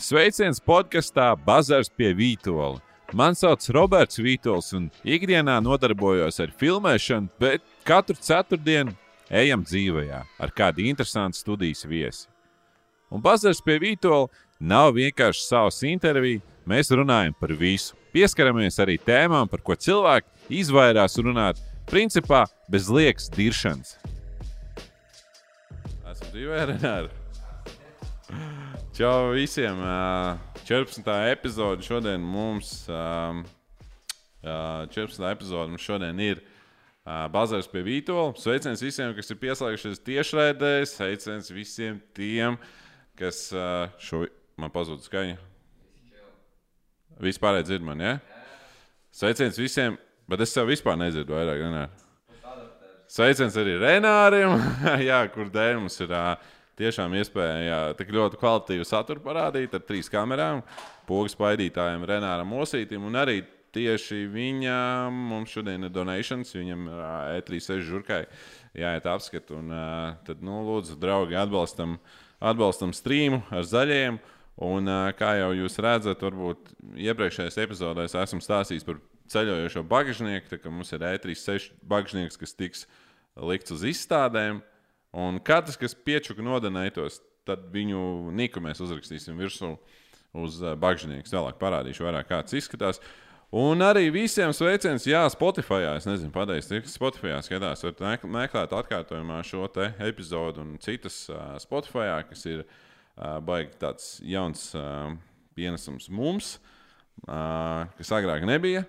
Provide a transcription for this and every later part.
Sveiciens podkastā Bazars pie Vītola. Mani sauc Roberts Vītols, un ikdienā nodarbojos ar filmēšanu, bet katru ceturtdienu ejam dzīvē ar kādu interesantu studijas viesi. Un Bazars pie Vītola nav vienkārši savs intervija, mēs runājam par visu. Pieskaramies arī tēmām, par ko cilvēki izvairās runāt, principā bez liekas diršanas. Esmu dzīvē, Renāri. Čau visiem! 14. epizode šodien mums. 14. epizode mums šodien ir Bazars pie Vītola. Sveiciens visiem, kas ir pieslēgušies tiešraidē. Sveiciens visiem tiem, kas šo man pazuda skaņa. Vispār dzird man, ja? Sveiciens visiem, bet es sev vispār nedzirdu vairāk. Renāri. Sveiciens arī Renārim, jā, kur dēļ mums ir. Uh, tiešām iespēja tik ļoti kvalitatīvu saturu parādīt ar trīs kamerām, pogas spaidītājiem, Renāram Osītam un arī tieši viņam mums šodien ir donations, viņam ir E36 žurkai jāiet apskat. Un tad, nu, lūdzu, draugi, atbalstam, atbalstam streamu ar zaļiem. Un, kā jau jūs redzat, varbūt iepriekšējās epizodēs esmu stāstījis par ceļojošo bagāžnieku. Mums ir E36 bagāžnieks, kas tiks likts uz izstādēm. Un katrs, kas piečuka nodenētos, tad viņu niku mēs uzrakstīsim virsū uz bagžnieku. Vēlāk parādīšu vairāk, kā tas izskatās. Un arī visiem sveiciens, jā, Spotify. Es nezinu, pateikt, cik Spotify skatās. Varat meklēt atkārtojumā šo epizodu un citas uh, Spotify, kas ir uh, baigi tāds jauns uh, pienesums mums, uh, kas agrāk nebija.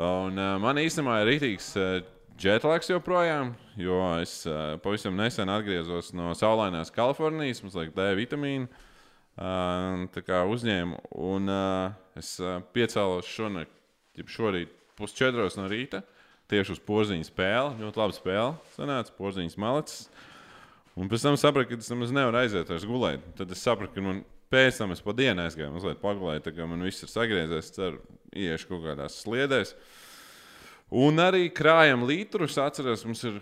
Un uh, man īstenībā ir rītīgs. Uh, Jetlaks joprojām, jo es uh, pavisam nesen atgriezos no saulainās Kalifornijas, mums liek D vitamīnu. Uh, uzņēmu, un uh, es uh, piecēlos šonakt, šorīt pusčetros no rīta, tieši uz porziņu spēli. Ļoti laba spēle, sanāca porziņas malicis. Un pēc tam sapratu, ka es nemaz nevaru aiziet vairs gulēt. Tad es sapratu, ka man pēc tam es pa dienu aizgāju, mazliet pagulēju, tā kā man viss ir sagriezies, ceru, iešu kaut kādās sliedēs. Uh, Un arī krājam litrus. Atcerieties, mums ir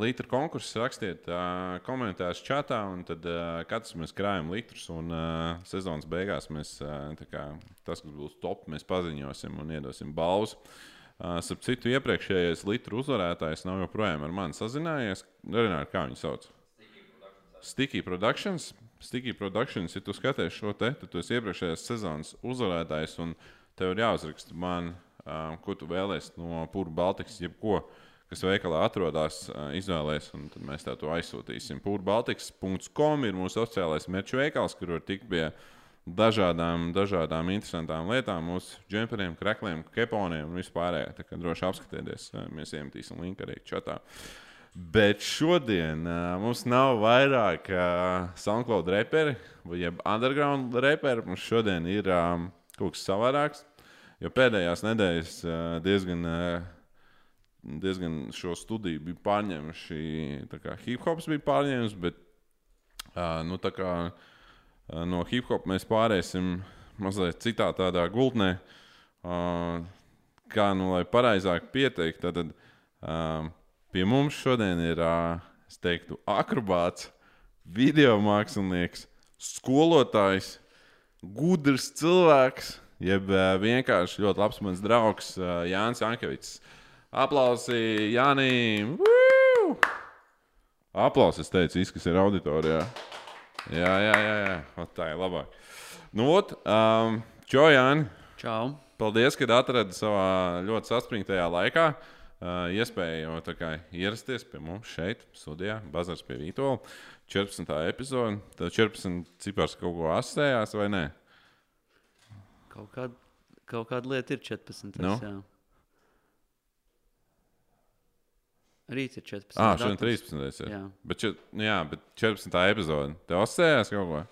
litru konkurss. Rakstiet, uh, komentēs čatā, un tad uh, katrs mēs krājam litrus. Un uh, sezonas beigās mēs, kā, tas, kas būs top, mēs paziņosim un iedosim balvas. Starp citu, iepriekšējais litru uzvarētājs nav joprojām ar mani sazinājies. Darināri, kā viņu sauc? Sticky Productions. Sticky Productions, ja tu skaties šo te, tad tu esi iepriekšējās sezonas uzvarētājs, un tev ir jāuzraksta man uh, ko tu vēlēsies no Pūra Baltikas, jebko, kas veikalā atrodas, uh, izvēlēsies, un tad mēs tā to aizsūtīsim. Pūrabaltikas.com ir mūsu oficiālais mērķu veikals, kur var tikt pie dažādām, dažādām interesantām lietām, mūsu džemperiem, krekliem, keponiem un vispārējā. Tā kā droši apskatieties, mēs iemetīsim linku arī čatā. Bet šodien uh, mums nav vairāk uh, SoundCloud reperi vai underground reperi. Mums šodien ir um, kaut kas savādāks. Jo pēdējās nedēļas diezgan, diezgan šo studiju bija pārņēmuši. Hip hops bija pārņēmis, bet nu, kā, no hip hop mēs pāriesim mazliet citā tādā gultnē. Kā nu, lai pareizāk pieteikt, tad pie mums šodien ir, es teiktu, akrobāts, video mākslinieks, skolotājs, gudrs cilvēks jeb vienkārši ļoti labs mans draugs Jānis Ankevits. Aplausi Jānim! Aplausi, es teicu, viss, kas ir auditorijā. Jā, jā, jā, jā. O, tā ir labāk. Nu, ot, um, čau, Jāni! Čau! Paldies, ka atradi savā ļoti saspringtajā laikā uh, iespēju kā, ierasties pie mums šeit, studijā, Bazars pie Vītola. 14. epizode. Tad 14 cipars kaut ko asociējās vai ne? Kaut, kād, kaut kāda lieta ir 14. Nu? Jā. Rīt ir 14. Ah, šodien 13. Ir. Jā. Bet, čet, nu jā, bet 14. epizode. Tev asociējās kaut ko?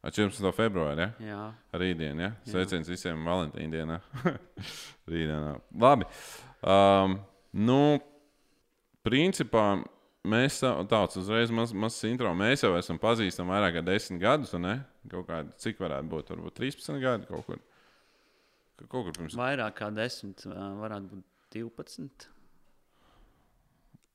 Ar 14. februāru, ja? Jā. Rītdien, ja? Sveiciens visiem Valentīna dienā. Rītdienā. Labi. Um, nu, principā mēs tāds uzreiz mazs maz intro. Mēs jau esam pazīstami vairāk kā desmit gadus, un ne? Kaut kādi, cik varētu būt, varbūt 13 gadi kaut kur. Kaut kur pirms. Vairāk kā 10, varētu būt 12.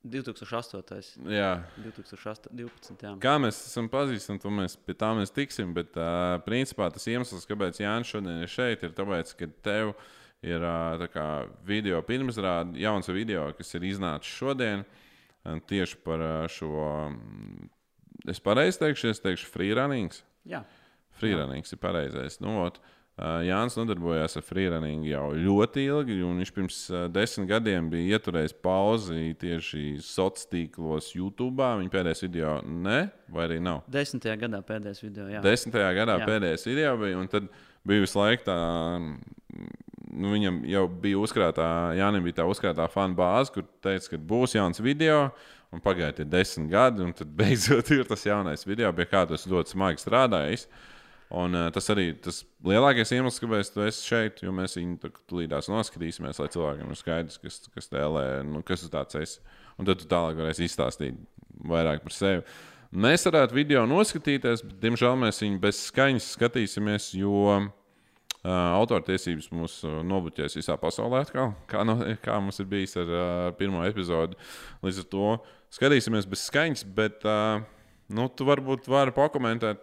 2008. Jā. 2012. Jā. Kā mēs esam pazīstami, to mēs pie tā mēs tiksim. Bet, uh, principā, tas iemesls, kāpēc Jānis šodien ir šeit, ir tas, ka tev ir uh, kā, video pirmsrāde, jauns video, kas ir iznācis šodien uh, tieši par uh, šo. mm, Es pareizi teikšu, es teikšu, freerunning. Jā. Freerunning ir pareizais. Nu, ot, uh, Jānis nodarbojās ar freerunning jau ļoti ilgi, un viņš pirms uh, desmit gadiem bija ieturējis pauzi tieši sociālos tīklos, YouTube. Viņa pēdējais video ne, vai arī nav. Desmitajā gadā pēdējais video. Jā. Desmitajā gadā Jā. pēdējais video bija, un tad bija visu laiku tā. Nu, viņam jau bija uzkrātā, Jānis bija tā uzkrātā fanu bāze, kur teica, ka būs jauns video. Un pagāja tie desmit gadi, un tad beidzot ir tas jaunais video, pie kā tas ļoti smagi strādājis. Un, uh, tas arī tas lielākais iemesls, kāpēc tu esi šeit, jo mēs viņu tulīdās noskatīsimies, lai cilvēkiem ir skaidrs, kas, kas tēlē, nu, kas tu tāds esi. Un tad tu tālāk varēsi izstāstīt vairāk par sevi. Mēs varētu video noskatīties, bet, diemžēl, mēs viņu bez skaņas skatīsimies, jo uh, autortiesības mūs uh, nobloķēs visā pasaulē, atkal, kā, no, kā mums ir bijis ar uh, pirmo epizodi. Līdz ar to skatīsimies bez skaņas, bet uh, nu, tu varbūt vari pakomentēt,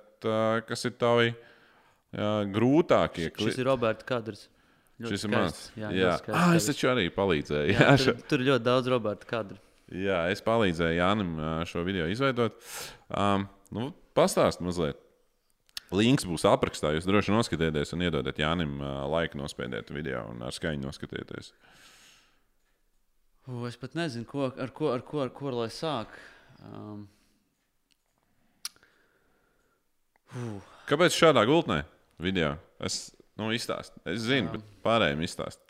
kas ir tavi uh, grūtākie Šis ir Roberts Kadrs. Šis ir mans. Jā, jā. skaists Ah, es taču arī palīdzēju. jā, Jā, tur, tur ļoti daudz Roberta kadru. Jā, es palīdzēju Jānim ā, šo video izveidot. Um, nu, Pastāstiet mazliet. Links būs aprakstā. Jūs droši noskatieties un iedodat Jānim ā, laiku nospiediet video un ar skaņu noskatieties. U, es pat nezinu, ko, ar, ko, ar, ko, ar ko lai sāk. Um, uh, Kāpēc šādā gultnē video? Es nu, izstāstu. Es zinu, Jā. bet pārējiem izstāstu.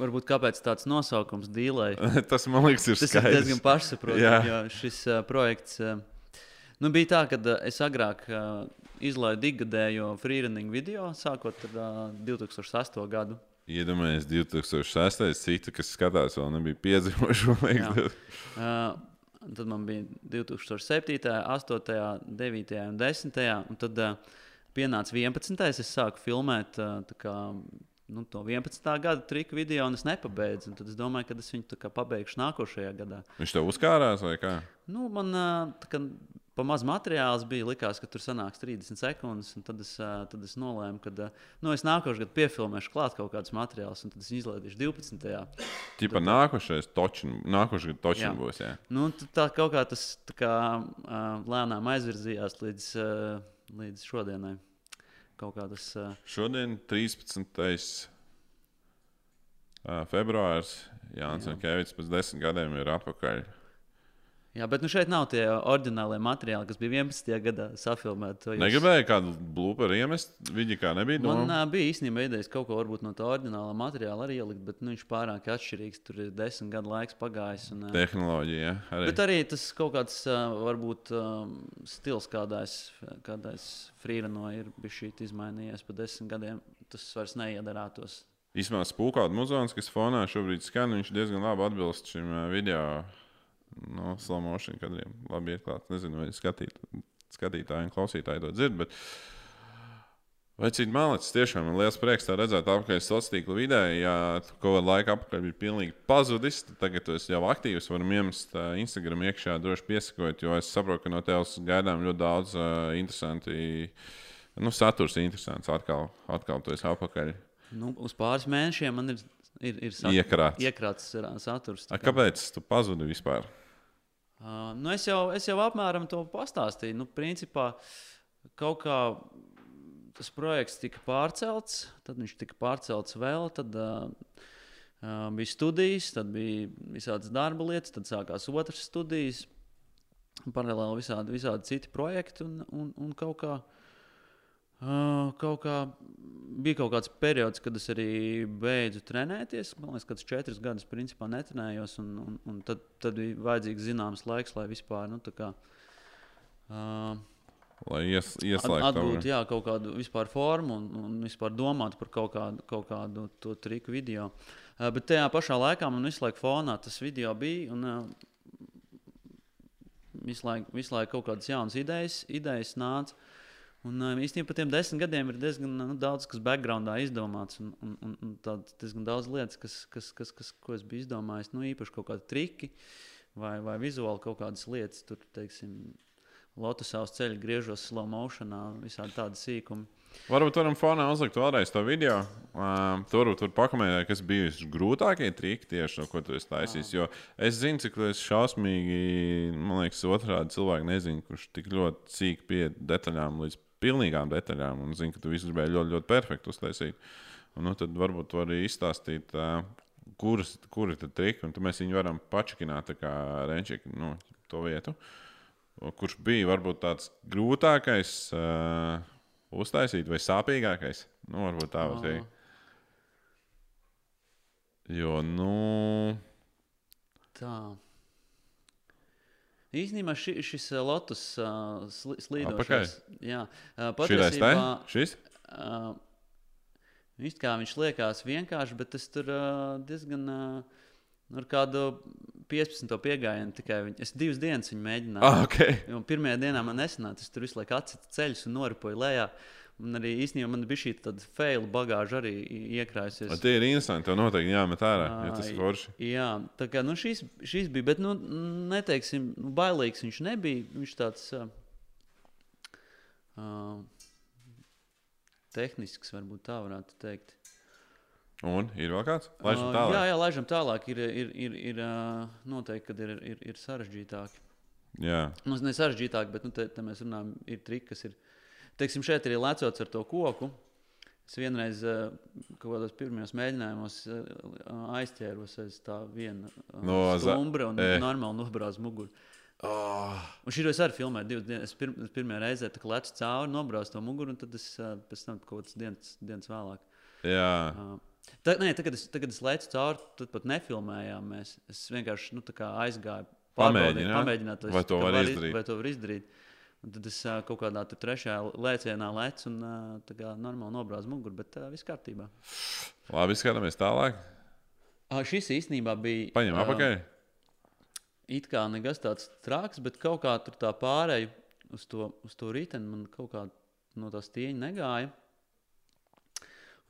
varbūt kāpēc tāds nosaukums dīlai. Tas man liekas, ir Tas ir skaidrs. diezgan pašsaprotami, jo šis uh, projekts uh, nu, bija tā, ka uh, es agrāk uh, izlaidu ikgadējo freerunning video, sākot ar uh, 2008. gadu. Iedomājieties, 2006. citu, kas skatās, vēl nebija liekas. Uh, un tad man bija 2007, 8, 9 un 10. Un tad uh, pienāca 11. Es sāku filmēt uh, kā, nu, to 11. gada triku video, un es nepabeidzu. Un Tad es domāju, ka es viņu pabeigšu nākošajā gadā. Viņš tev uzkārās vai kā? Nu, man uh, kā pa maz materiāls bija. Likās, ka tur sanāks 30 sekundes. un Tad es, tad es nolēmu, ka nu, es nākošais gads piefilmēšu klāt kaut kādus materiālus, un tad es izlaidīšu 12. Tipa nākošais točin, nākošais gads točin Jā. būs. Jā. Nu, tā kaut kā tas tā kā, lēnām aizvirzījās līdz, līdz šodienai. Kaut kā tas. Šodien 13. ā, februāris Jānis Jā. Kevits pēc desmit gadiem ir atpakaļ. Jā, bet nu šeit nav tie oriģinālie materiāli, kas bija 11. gadā safilmēti. Jūs- Negribēju kādu blūperu iemest. Viņa kā nebija Man uh, bija īstenībā idejas kaut ko no tā oriģinālā materiāla arī ielikt, bet nu, viņš pārāk atšķirīgs. Tur ir desmit gadu laiks pagājis. Un, Tehnoloģija. Arī. Bet arī tas kaut kāds varbūt stils, kādais, kādais frīrano ir bijis izmainījies pa desmit gadiem. Tas vairs neiedarētos. Īsumā spūkāta muzons, kas fonā šobrīd skan, viņš diezgan labi atbilst šim video no slow motion kadriem. Labi ieklāts. Nezinu, vai skatīt, skatītāji un klausītāji to dzird. Bet... Cik malicis tiešām man liels prieks tā redzēt, apkārt sociālā tīkla vidē. Ja tu kaut kādu laiku apkārt bija pilnīgi pazudis, tad tagad tu esi jau aktīvs. Varam iemest ā, Instagram iekšā, droši piesakot, jo es saprotu, ka no tevis gaidām ļoti daudz uh, interesanti. Nu, saturs ir interesants. Atkal, atkal tu esi apakaļ. Nu, uz pāris mēnešiem man ir, ir, ir sat- Iekrāts. iekrāts ā, saturs. kā- kāpēc tu pazudi vispār? Uh, nu es, jau, es jau apmēram to pastāstīju. Nu, principā kaut kā tas projekts tika pārcelts, tad viņš tika pārcelts vēl. Tad uh, uh, bija studijas, tad bija visādas darba lietas, tad sākās otras studijas, paralēli visādi, visādi citi projekti un, un, un kaut kā. Uh, kaut kā bija kaut kāds periods, kad es arī beidzu trenēties. Man liekas, ka tas četrus gadus principā netrenējos. Un, un, un tad, tad bija vajadzīgs zināms laiks, lai vispār nu, tā kā, uh, Lai ies, ieslēgtu atgūtu jā, kaut kādu vispār formu un, un vispār domātu par kaut kādu, kaut kādu to triku video. Uh, bet tajā pašā laikā man visu laiku fonā tas video bija. Un, uh, Visu laiku, visu laiku kaut kādas jaunas idejas, idejas nāca. Un uh, īstenībā par tiem desmit gadiem ir diezgan nu, daudz, kas backgroundā izdomāts. Un, un, un, un tāds diezgan daudz lietas, kas, kas, kas, kas, ko es biju izdomājis. Nu, īpaši kaut kādi triki vai, vai vizuāli kaut kādas lietas. Tur, teiksim, Lotusā uz ceļa griežos slow motionā, visādi tādi sīkumi. Varbūt varam fonā uzlikt vēlreiz to video. Uh, tur tur pakomentēt, kas bija grūtākie triki tieši no ko tu esi taisījis. Jo es zinu, cik tas šausmīgi, man liekas, otrādi cilvēki nezina, kurš tik ļoti cīk pie detaļām līdz pilnīgām detaļām un zina, ka tu visu gribēji ļoti, ļoti perfekti uztaisīt. Un, nu, tad varbūt tu vari izstāstīt, kuras, kuri ir triki, un mēs viņu varam pačakināt kā renčīgi nu, to vietu. Kurš bija varbūt tāds grūtākais uh, uztaisīt, vai sāpīgākais? Nu, varbūt tā var teikt. Jo, nu. Tā. Īsnībā ši, šis uh, Lotus uh, slīdošais. Jā, uh, patiesībā. Šis? Uh, kā viņš liekas vienkārši, bet tas tur uh, diezgan. Uh, Ar kādu 15. piegājienu tikai viņu. Es divas dienas viņu mēģināju. Ah, okay. Pirmajā dienā man nesanāca. Es tur visu laiku atsitu ceļus un noripoju lejā. Un arī īstenībā man bija šī tāda faila bagāža arī iekrājusies. Tie ir interesanti. Tev noteikti jāmet ārā, ja tas ir forši. Jā, tā kā nu, šis, šis bija, bet nu, neteiksim, nu, bailīgs viņš nebija. Viņš tāds uh, tehnisks, varbūt tā varētu teikt. Un ir vēl kāds? Laižam tālāk. Uh, jā, jā, laižam tālāk. Ir, ir, ir, ir uh, noteikti, ka ir, ir, ir sarežģītāk. Jā. Nu, ne sarežģītāk, bet nu, te, te mēs runājam, ir triki, kas ir teiksim, šeit ir lecots ar to koku. Es vienreiz eh, kaut kādos pirmajos mēģinājumos eh, aizķēros aiz tā viena eh, no, stumbra un e. normāli nobrāzu muguru. Oh. Un šī reize arī filmēju divas dienas. Es pir, pirmā reize tā lecu cauri, nobrāzu to muguru, un tad es pēc tam kaut kādas dienas, dienas vēlāk. Jā. Uh, tā, nē, tagad, es, tagad es lecu cauri, tad pat nefilmējām. Mēs. Es vienkārši nu, aizgāju, pamēģināt, pamēģināt vai to var, var izdarīt. Vai to var izdarīt. Un tad es uh, kaut kādā trešajā lēcienā lecu un uh, kā, normāli nobrāzu muguru, bet uh, viss kārtībā. Labi, skatāmies tālāk. Uh, šis īstenībā bija. Paņem uh, apakaļ. It kā nekas tāds traks, bet kaut kā tur tā pārēja uz to, uz to riteni man kaut kā no tās tieņa negāja.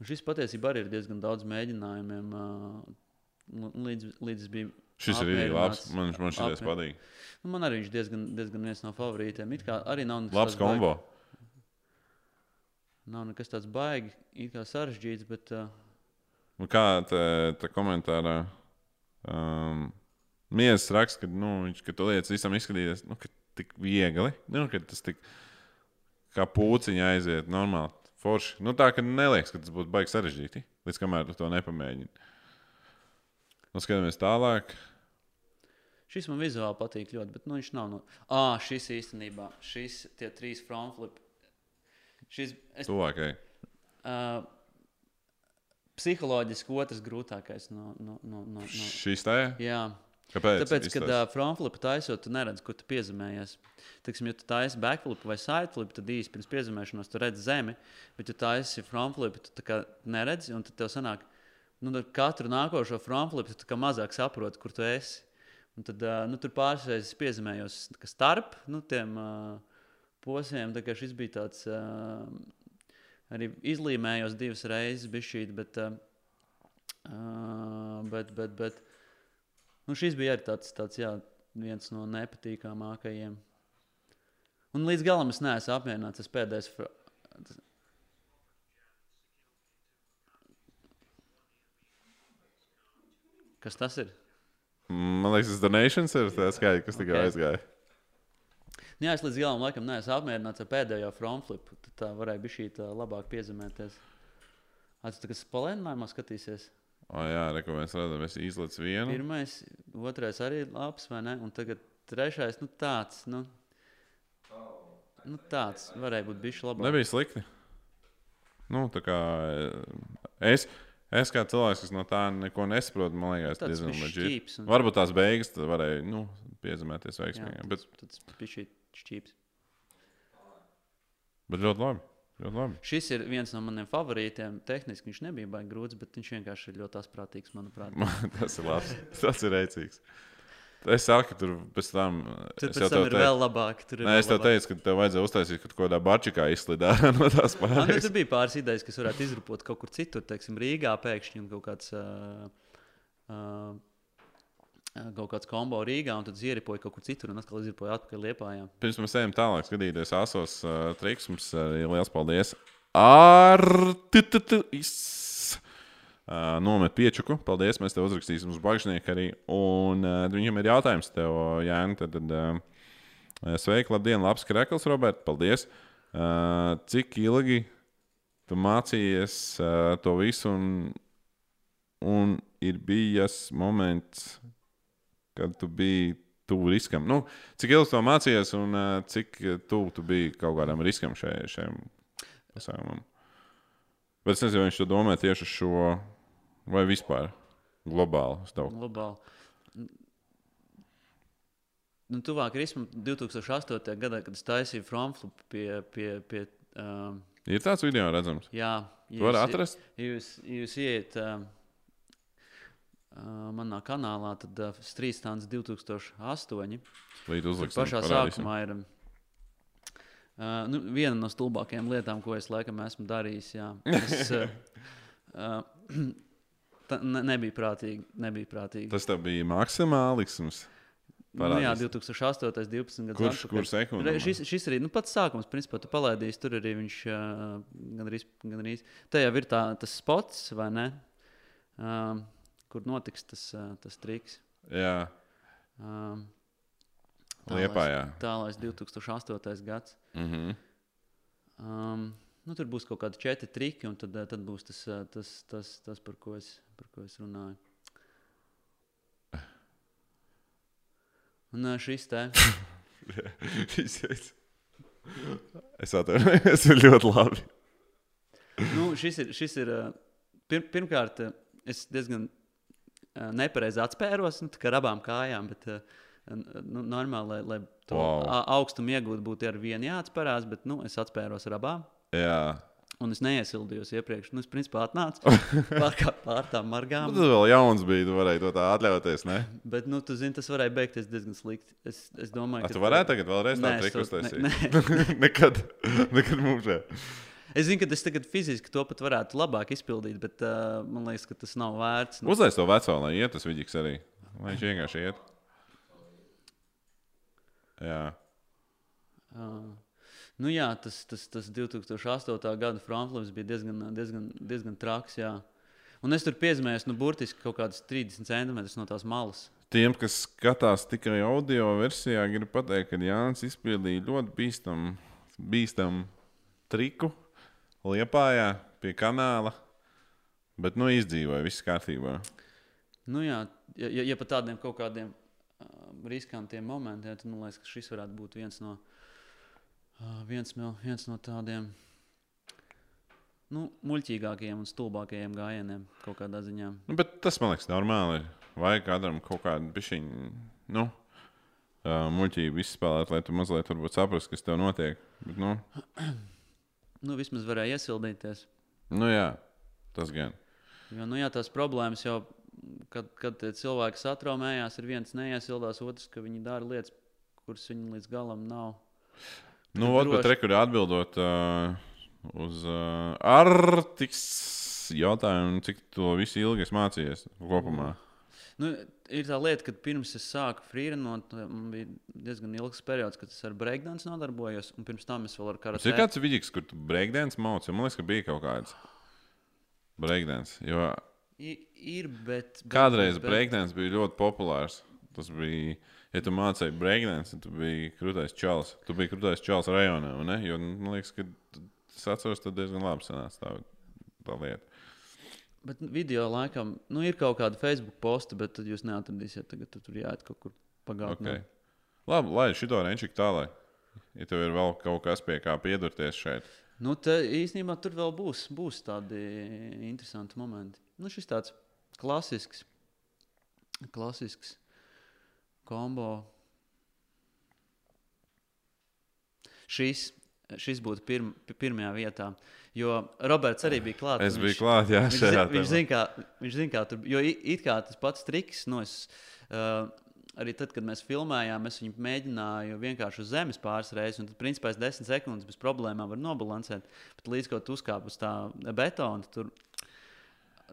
Un šis patiesībā arī ir diezgan daudz mēģinājumiem. Uh, līdz, līdz bija Šis ir arī labs. Man, man šis patīk. Nu, man arī viņš diezgan, diezgan viens no favorītiem. It kā arī nav nekas labs kombo. Baigi, nav nekas tāds baigi, it kā sarežģīts, bet. Uh... Nu, kā tā, tā komentārā um, Miesis raksta, ka, nu, viņš, ka tu lietas visam izskatīties, nu, tik viegli, nu, ka tas tik kā pūciņa aiziet normāli. Forši. Nu, tā ka neliekas, ka tas būtu baigi sarežģīti, līdz kamēr tu to nepamēģini. Nu, skatāmies tālāk. Šis man vizuāli patīk ļoti, bet nu, viņš nav. No... Ah, šis īstenībā, šis tie trīs frontflip. Šis. Es... Tuvākai. Uh, psiholoģiski otrs grūtākais no. no, no, no, no... Šis tā ir? Jā. Kāpēc? Tāpēc, kad uh, frontflipu taisot, tu neredzi, kur tu piezemējies. Tiksim, ja tu taisi backflip vai sideflip, tad īsi pirms piezemēšanās tu redzi zemi, bet, ja taisi frontflipu, tu neredzi, un tad tev sanāk, nu, katru nākošo frontflipu tu mazāk saproti, kur tu esi. Un tad nu, tur pāris reizes piezemējos starp nu, tiem uh, posmiem. Šis bija tāds uh, arī izlīmējos divas reizes, bišķīt, bet, uh, bet, bet, bet nu, šis bija arī tāds, tāds jā, viens no nepatīkamākajiem. Un līdz galam es neesmu apmierināts. Tas pēdējais. Kas tas ir? Man liekas, tas donations ir tas skaits, kas tikai okay. aizgāja. Nu jā, es līdz galam laikam neesmu apmierināts ar pēdējo frontflipu. Tad tā varēja būt šī labāk piezemēties. Atcerieties, kas palēninājumā skatīsies. O, jā, reko, mēs redzam, es izlaicu vienu. Pirmais, otrais arī labs, vai ne? Un tagad trešais, nu tāds, nu, nu tāds varēja būt bijis labāk. Nebija slikti. Nu, tā kā es. Es kā cilvēks, kas no tā neko nesaprotu, man liekas, tas diezgan leģitīvs. Un... Varbūt tās beigas varēja nu, piezemēties veiksmīgi. Bet... Tas bija šķīps. Bet ļoti labi. Ļoti labi. Šis ir viens no maniem favorītiem. Tehniski viņš nebija baigi grūts, bet viņš vienkārši ir ļoti asprātīgs, manuprāt. tas ir labs. Tas ir rēcīgs. Es saku, tur pēc tam. Tur pēc tam ir teicu, vēl labāk. Ir nē, es tev teicu, ka tev vajadzēja uztaisīt kaut kādā barčikā izslidāt no tās pārējās. Man tur bija pāris idejas, kas varētu izrupot kaut kur citur, teiksim, Rīgā pēkšņi un kaut kāds. Uh, uh, kaut kāds kombo Rīgā, un tad es ieripoju kaut kur citur, un atkal izripoju atpakaļ Liepājā. Pirms mēs ejam tālāk, skatīties asos uh, triks, mums arī liels paldies. Ar uh, nomet piečuku. Paldies, mēs tev uzrakstīsim uz bagžnieku arī. Un uh, viņam ir jautājums tev, Jāni. Tad, tad, uh, sveiki, labdien, labs krekls, Robert. Paldies. Uh, cik ilgi tu mācījies uh, to visu un, un ir bijis moments, kad tu biji tuvu riskam. Nu, cik ilgi to mācījies un uh, cik tuvu tu biji kaut kādam riskam šai, šajam pasākumam? Bet es nezinu, viņš to domā tieši uz šo vai vispār globāli. Globāli. Nu, tuvāk rismam 2008. gadā, kad es taisīju frontflipu pie, pie, pie um, Ir tāds video redzams. jā, Tu vari atrast? Jūs, jūs ieiet uh, uh, manā kanālā, tad uh, Strīdstāns 2008. Līdz uzliksim. pašā parādīsim. sākumā ir uh, nu, viena no stulbākajām lietām, ko es laikam esmu darījis. Jā. Es, uh, uh, tā ne, nebija prātīgi. Nebija prātīgi. Tas bija maksimālisms. Nu, jā, parādīs. 2008. 12. gads. Kurš, atpakaļ. kur sekundi? Re, šis, šis arī nu, pats sākums, principā, tu palaidīsi. Tur arī viņš uh, gan arī. Gan arī tā jau ir tā, tas spots, vai ne? Um, kur notiks tas, uh, tas triks. Jā, Um, Liepājā. Tālāk, 2008. gads. Mm -hmm. Um, nu, tur būs kaut kādi četri triki, un tad, eh, tad būs tas, eh, tas, tas, tas par, ko es, par ko es runāju. Un eh, šis te es atvainojos, ļoti labi. nu, šis ir, šis ir pir, pirmkārt, es diezgan nepareizi atspēros nu, ar abām kājām, bet nu, normāli, lai, lai to wow. augstumu iegūtu, būtu ar vienu jāatspērās, bet nu, es atspēros ar abām. Jā, Un es neiesildījos iepriekš. Nu, es principā atnācu pār, pār tām nu, margām. tas vēl jauns bija. Tu varēji to tā atļauties. Ne? Bet, nu, tu zini, tas varēja beigties diezgan slikti. Es, es domāju, A, ka tu varētu tagad vēlreiz tādu triku to- uztaisīt. ne- nekad, nekad mūžā. Es zinu, ka es tagad fiziski to pat varētu labāk izpildīt, bet uh, man liekas, ka tas nav vērts. Nu, Uzliek to veco, lai iet tas vidīgs arī. Lai viņš vienkārši iet. Jā, uh, nu, jā, tas, tas, tas 2008. gada frontflips bija diezgan, diezgan, diezgan traks. Jā. Un es tur piezīmēju, nu, burtiski kaut kādas 30 centimetrus no tās malas. Tiem, kas skatās tikai audio versijā, gribu pateikt, ka Jānis izpildīja ļoti bīstamu bīstam triku Liepājā pie kanāla. Bet, nu, izdzīvoja, viss kārtībā. Nu, jā, ja, ja, ja par tādiem kaut kādiem uh, riskantiem momentiem, tad man liekas, ka šis varētu būt viens no, uh, viens, no- viens no tādiem nu, muļķīgākajiem un stulbākajiem gājieniem kaut kādā ziņā. Nu, bet tas man liekas normāli. Vajag kādam kaut kādu pišķiņu, nu, uh, muļķību izspēlēt, lai tu mazliet saprastu, kas tev notiek. Bet, nu, Nu, vismaz varēja iesildīties. nu, jā, tas gan. Jo, nu, jā, tās problēmas jau, kad, kad cilvēki satraumējās, ir viens neiesildās, otrs, ka viņi dara lietas, kuras viņi līdz galam nav. Nu, ot, bet rekurbi atbildot uh, uz uh, Artiks jautājumu, cik to visu ilgi es mācījos kopumā. Nu, ir tā lieta, ka pirms es sāku frīrenot, man bija diezgan ilgs periods, kad es ar breakdance nodarbojos, un pirms tam es vēl ar karate. ir kāds vidīgs, kur tu breakdance mācīji. Man liekas, ka bija kaut kāds breakdance. Jo I, ir, bet, bet kādreiz bet, breakdance bija ļoti populārs. Tas bija, ja tu mācīji breakdance, tad tu biji krūtais čels. Tu biji krūtais čels rajonā, ne? Jo man liekas, ka tas atceros, tad diezgan labi sanāca tā, tā lieta. Bet video laikam, nu, ir kaut kāda Facebook posta, bet tad jūs neatradīsiet, tagad tu tur jāiet kaut kur pagātnē. Okay. Labi, lai šito renčik tālāk. Ja tev ir vēl kaut kas pie kā piedurties šeit, Nu, te īstenībā tur vēl būs, būs tādi interesanti momenti. Nu, šis tāds klasisks, klasisks kombo. Šis, šis būtu pirm, pirmajā vietā. Jo Roberts arī bija klāts. es biju klāts. Jā, Viņš, šajā viņš zina, kā, viņš zina, kā tur. Jo i- it kā tas pats triks, no es, uh, arī tad, kad mēs filmējām, es viņu mēģināju vienkārši uz zemes pāris reizes, un tad, principā, es desmit sekundes bez problēmām varu nobalansēt. Bet līdz ko tu uzkāp uz tā betona, tur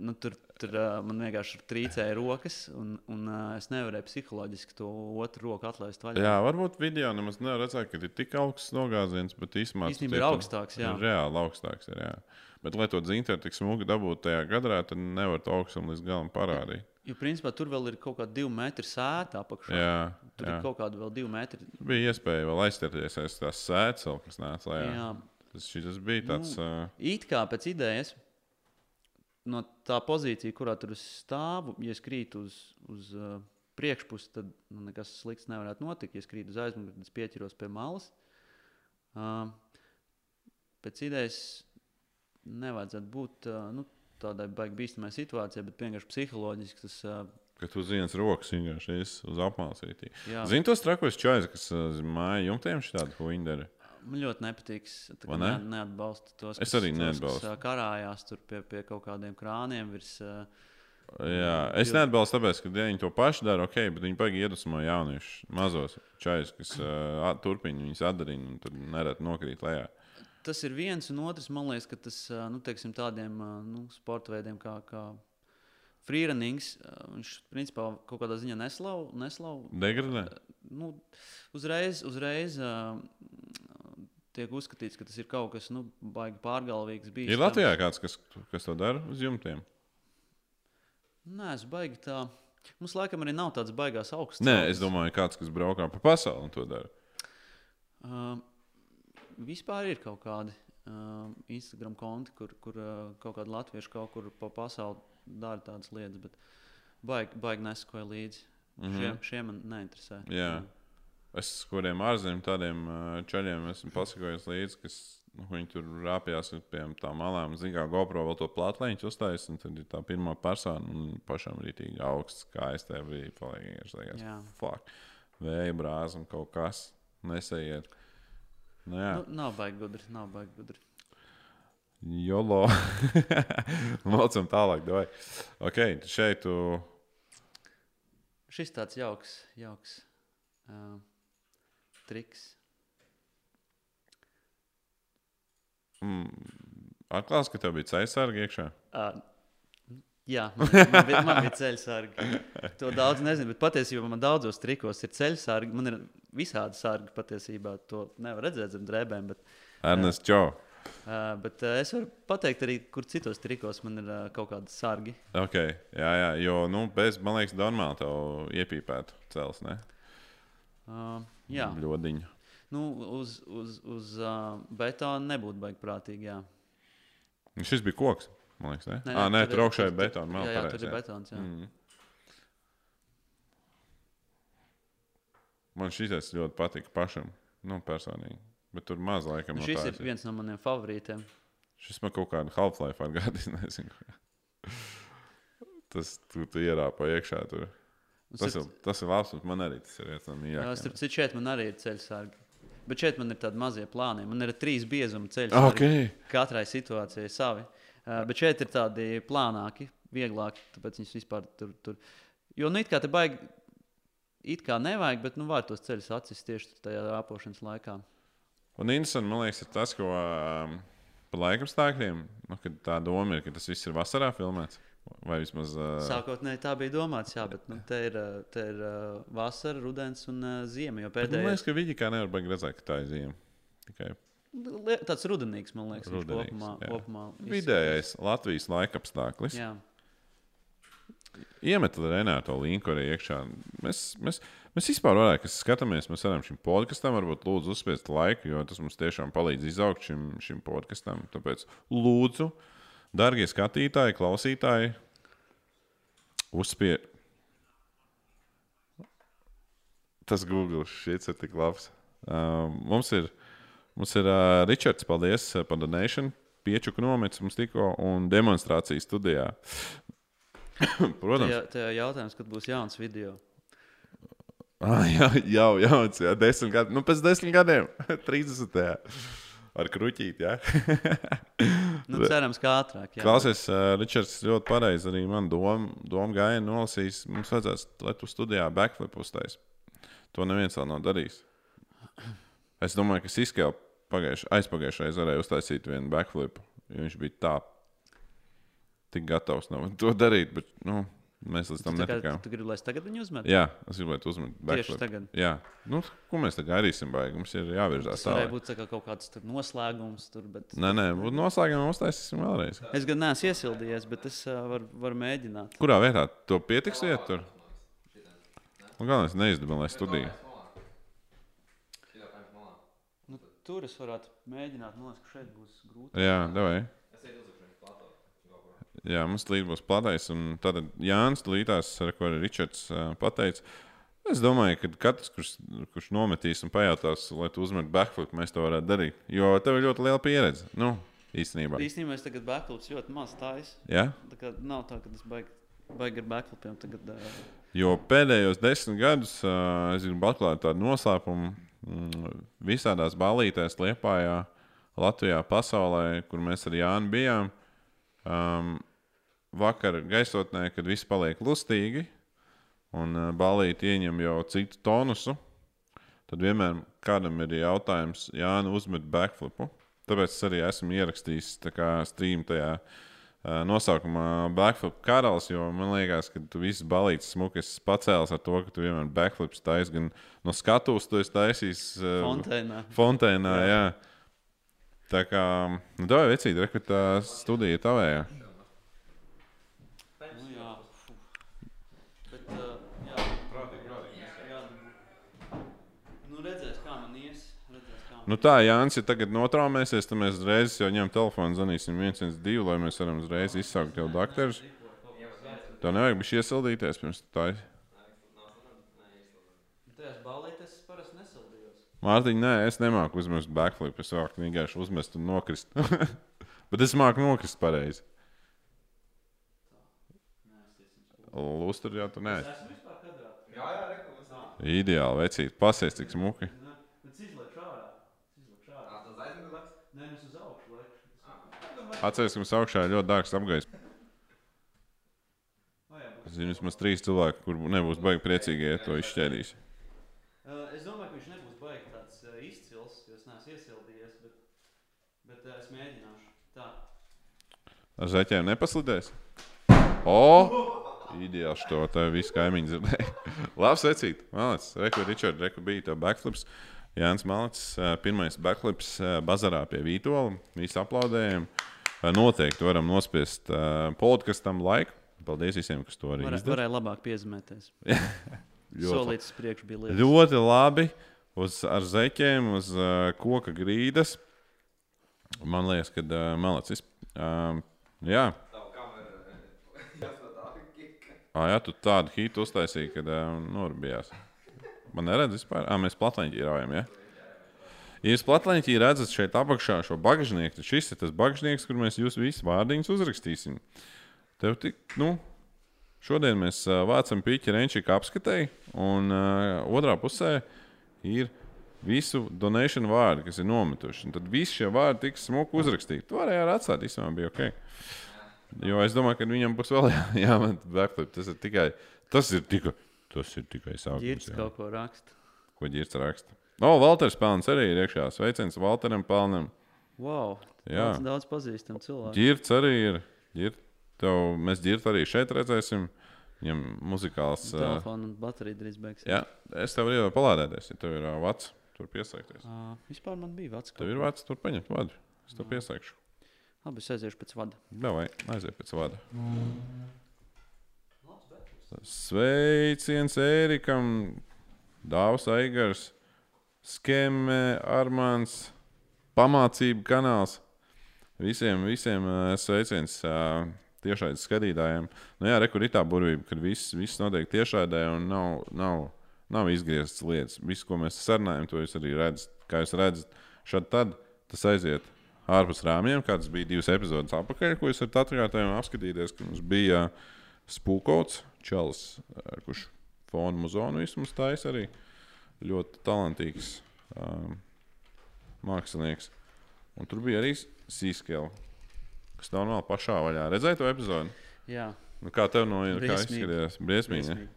nu, tur, tur man vienkārši trīcēja rokas, un, un es nevarēju psiholoģiski to otru roku atlaist vaļā. Jā, varbūt video nemaz nevar redzēt, ka ir tik augsts nogāziens, bet īstenībā tas ir augstāks, jā. Ir reāli augstāks. Ir, jā. Bet, lai to dzinteru tik smūgi dabūtu tajā gadrā, tad nevar to augstumu līdz galam parādīt. Jo, principā, tur vēl ir kaut kāda divu metru sēta apakšā. Jā, Tur jā. ir kaut kāda vēl divu metru. Bija iespēja vēl aizstāties aiz tās sēdes, kas nāca lejā. Jā. Tas, šis bija tāds. Nu, Uh, It kā pēc idejas, no tā pozīcija, kurā tur es stāvu, ja es krītu uz, uz uh, priekšpusi, tad nu, nekas slikts nevarētu notikt. Ja es krītu uz aizmuguri, tad es pieķeros pie malas. Uh, pēc idejas nevajadzētu būt uh, nu, tādai baigi bīstamai situācijai, bet vienkārši psiholoģiski tas. Uh, ka tu zini, rokas vienkārši ies uz apmācību. jā, Zini tos trakos čaļus, kas uh, uz māju jumtiem šādu huīnderi. Man ļoti nepatīk. Es ne? ne? neatbalstu tos, Es kas, arī tos, neatbalstu. Kas, ā, karājās tur pie, pie kaut kādiem krāniem virs. Jā, es neatbalstu, tāpēc, ka viņi to paši dara, ok, bet viņi baigi iedvesmo jauniešus, mazos čaļus, kas uh, turpina viņus atdarīt un tad nereti nokrīt lejā. Tas ir viens, un otrs, man liekas, ka tas nu, teiksim, tādiem nu, sporta veidiem kā, kā freerunings, ā, viņš principā kaut kādā ziņā neslav. neslav Degradē? nu, uzreiz, uzreiz tiek uzskatīts, ka tas ir kaut kas nu, baigi pārgalvīgs. Ir bīstams. Latvijā kāds, kas, kas to dara uz jumtiem? Nē, es baigi tā. Mums laikam arī nav tāds baigās augsts. Nē, celtnes. es domāju, kāds, kas braukā pa pasauli un to dara. Uh, vispār ir kaut kādi uh, Instagram konti, kur, kur uh, kaut kādi latvieši kaut kur pa pasauli dara tādas lietas, bet baigi, baigi nesakoja līdzi. Mm. -hmm. šie, šie man neinteresē. Jā. Es kuriem ārzemēm tādiem ā, čaļiem esmu pasakojis līdzi, kas nu, viņi tur rāpjas pie tām malām. Zinu, kā GoPro vēl to plātleņu uztaisīs, un tad ir tā pirmā persona, un pašam tik augsts, kā es brīdī paliek. vienkārši liekas. Fuck. Vēja brāzis un kaut kas nesaiet. Nu, jā, Nu, nav baigi gudri, nav baigi gudri. jolo. Mocam tālāk, doj. Ok, šeit tu. Šis tāds jauks, jauks uh, triks. Mm, Atklās, ka tev bija ceļsargi iekšā. Uh, jā, man, man, bija, man bija ceļu sargi. To daudz nezinu, bet patiesībā man daudzos trikos ir ceļu sargi. Man ir visādi sargi patiesībā. To nevar redzēt zem drēbēm. Bet, Ernsts Čau. uh, bet uh, es varu pateikt arī, kur citos trikos man ir uh, kaut kādi sargi. Okay, jā, jā, jo, nu, bez, man liekas, normāli tev iepīpētu cels, ne? Uh, jā, Ļodiņu. nu, uz, uz, uz uh, betona nebūtu baigi prātīgi. Jā, Nu, Šis bija koks, man liekas, ne? Nē, Nē, nē, tur tur augšā ir tur- betona. Jā, jā, pareizi, tur ir betons. Jā. Mm. Man šis ļoti patika pašam, nu, personīgi. Bet tur maz laikam Nu, no šis tā ir viens no maniem favorītiem. Šis man kaut kādu Half-Life atgādina. Tas tu, tu ierāpa iekšā. Tur. Un Tas, ir, tas ir labs, man arī tas ir viens no mīļākajiem. starp citu, šeit man arī ir ceļu sargi. Bet šeit man ir tādi mazie plāni. Man ir trīs biezuma ceļi. Ah, sargi. Ok, Katrai situācijai savi. Uh, bet šeit ir tādi plānāki, vieglāki. Tāpēc viņš vispār tur. tur. Jo nu, it kā te baigi, it kā nevajag, bet nu, var tos ceļus atsist tieši tajā rāpošanas laikā. Un interesanti, man liekas, ir tas, ko um, par laikapstākļiem, nu, kad tā doma ir, ka tas viss ir vasarā filmēts. Vai vismaz. Uh, Sākotnēji tā bija domāts, jā, bet nu, te ir, uh, te ir uh, vasara, rudens un uh, ziema. Bet man liekas, ka viņi kā nevar baigi redzēt, ka tā ir ziema. Tikai tāds rudenīgs, man liekas, Rudenīgs, kopumā, jā. kopumā izskatās. vidējais Latvijas laikapstākļis. Jā. Iemet Renāto linku arī iekšā. Mēs, mēs, mēs vispār varētu, kas skatāmies, mēs varam šim podkastam varbūt lūdzu uzspiest laiku, jo tas mums tiešām palīdz izaugt šim, šim podkastam. Tāpēc lūdzu, darbie skatītāji, klausītāji, uzspiest. Tas Google šis ir tik labs. Uh, mums ir, mums ir uh, Ričards, paldies uh, par donāciju. Piečuku nomets mums tikko un demonstrācijas studijā. Protams, Tajā, tajā jautājums, kad būs jauns video. Ah, jā, jau, jau, jā, desmit gadi. Nu, pēc desmit gadiem, 30. Ar kruķīti. Jā. Nu, cerams, ka ātrāk. jā. Klausies, uh, Ričards, ļoti pareizi arī man doma dom gāja nolasījis. Mums vajadzēs, lai tu studijā backflip uztais. To neviens vēl nav darījis. Es domāju, ka Siskēl pagājušajā aizpagājušajā reizē varēja uztaisīt vienu backflipu, viņš bija tā tik gatavs nav to darīt. Bet, nu, mēs līdz tam Tu, netikām. tu gribi, lai es tagad viņu uzmetu? Jā, es gribētu uzmanīt. Tieši tagad. Jā, nu, ko mēs tagad gaidīsim? Baigi? Mums ir jāvirzās tālāk. būt tā kā kaut kāds tur noslēgums. Tur, bet... Nē, nē, būtu noslēgumā uztaisīsim vēlreiz. Es gan neesmu iesildījies, bet es uh, varu var mēģināt. Kurā vietā to pietiks iet tur? Nu, galvenais neizdabināt studiju. Nu, tur es varētu mēģināt. Man liekas, ka šeit būs grūti. Jā, davai. Jā, mums līdz būs platais. Un tad Jānis Lītās, ar ko arī Ričards pateica. Es domāju, ka katrs, kurš, kurš nometīs un pajautās, lai tu uzmetu backflip, mēs to varētu darīt. Jo tev ir ļoti liela pieredze. Nu, īstenībā. Īstenībā es tagad backflips ļoti maz taisu. Ja? Tā kā nav tā, ka es baigi, baigi ar backflipiem tagad. Uh, Jo pēdējos desmit gadus uh, es gribu atklāt tādu noslēpumu mm, visādās balītēs, Lietpājā, Latvijā, pasaulē, kur mēs ar Jānu bijām. Um, vakar gaisotnē, kad viss paliek lustīgi un uh, balīti ieņem jau citu tonusu, tad vienmēr kādam ir jautājums, Jāna uzmet backflipu. Tāpēc es arī esmu ierakstījis stream tajā uh, nosaukumā Backflip karalis, jo man liekas, ka tu viss balīts smuki esi pacēlis ar to, ka tu vienmēr backflips taisīs gan no skatuves, tu esi taisījis uh, Fontēnā. Fontēnā, jā. Tā kā, nu, tā ir vecīta, re, ka tā studija tavējā. Nu, jā, fu. Bet, uh, jā, jā, nu, redzēs, kā man ies. Redzēs, kā man... Nu tā, Jānis, ja tagad notraumēsies, tad mēs uzreiz jau ņemam telefonu, zvanīsim 112, lai mēs varam uzreiz izsaukt jau doktorus. Tev nevajag bija iesildīties pirms tā. Mārtiņ, nē, es nemāku uzmest backflip, es varu vienkārši uzmest un nokrist. Bet es māku nokrist pareizi. Lūstur jau tu nē. Jā, jā, rekomendācija. Ideāli, vecīt, pasies tik smuki. Ne, bet izliek ārā. Izliek ārā. Tas aizmugurē. Nē, nu, es uz augšu lieku. Atcerieties, ka mums augšā ir ļoti dārgs apgājis. Zinu, vismaz trīs cilvēki, kur nebūs baigi priecīgi, ja to izšķēdīs. Uh, es domāju, ka viņš nebūs baigi tāds uh, izcils, jo es neesmu iesildījies, bet, bet uh, es mēģināšu. Tā. Ar zeķiem nepaslidēs? O! Ideāls to tā visi kaimiņi dzirdēja. Labs secīt. Malets. Reku, Ričard, reku bija tev backflips. Jānis ā, pirmais backflips bazarā pie Vītola. Visi aplaudējam. Noteikti varam nospiest ā, podkastam laiku. Paldies visiem, kas to arī Var, izdarīja. varēja labāk piezīmēties. Solīts priekš bija liels. Ļoti labi. Uz, ar zeķiem, uz uh, koka grīdas. Man liekas, ka uh, Malets. Uh, jā, Tavu kameru. Jāsmatā. Ah, jā, tu tādu hitu uztaisīji, kad uh, norbijās. Man neredz vispār. Ah, mēs platleņķī raujam, ja? Ja jūs platleņķī redzat šeit apakšā šo bagāžnieku, tad šis ir tas bagāžnieks, kur mēs jūs visus vārdiņus uzrakstīsim. Tev tik, nu, šodien mēs vācam pīķi Renčika apskatēji, un uh, otrā pusē ir visu donēšanu vārdi, kas ir nometuši. Un tad visi šie vārdi tiks smuki uzrakstīti. To varēja arī atstāt, īstenībā bija ok. Jo es domāju, ka viņam būs vēl jā, jāmet backflip. Tas ir tikai, tas ir tikai, tas ir tikai sākums. Jā. kaut ko raksta. Ko ģirts raksta? O, Valters Pelns arī ir iekšā. Sveiciens Valteram Pelnam. Wow. Jā. Daudz, daudz pazīstam cilvēku. Ģirts arī ir. Ģirt, tev, mēs ģirt arī šeit redzēsim. Viņam muzikāls. Telefona un baterija drīz beigsies. Jā, es tev iedodu palādēties, ja tev ir ā, vats. Tur piesaisties. Uh, vispār man bija vecs. Tev ir vats, tur paņemt vadu. Es tev piesaikšu. Labi, es aiziešu pēc vada. Davai, aiziet pēc vada. Sveiciens Ērikam, Dāvs Eigars, Skemē, Armāns, pamācību kanāls. Visiem, visiem ā, sveiciens ā, tiešais skatītājiem. Nu, jā, rekur ir tā burvība, ka viss, viss notiek tiešraidē un nav, nav, nav izgrieztas lietas. Viss, ko mēs sarunājam, to jūs arī redzat. Kā jūs redzat, šad tad tas aiziet ārpus rāmjiem, kāds bija divas epizodes atpakaļ, ko jūs varat atkārtojumā apskatīties, ka mums bija spūkots, čels, ā, kurš fonu muzonu vismaz taisa arī ļoti talantīgs um, mākslinieks. Un tur bija arī sīskela, kas normāli pašā vaļā. Redzēji to epizodi? Jā, Nu, kā tev no kā izskatījās? Briesmīgi. briesmīgi.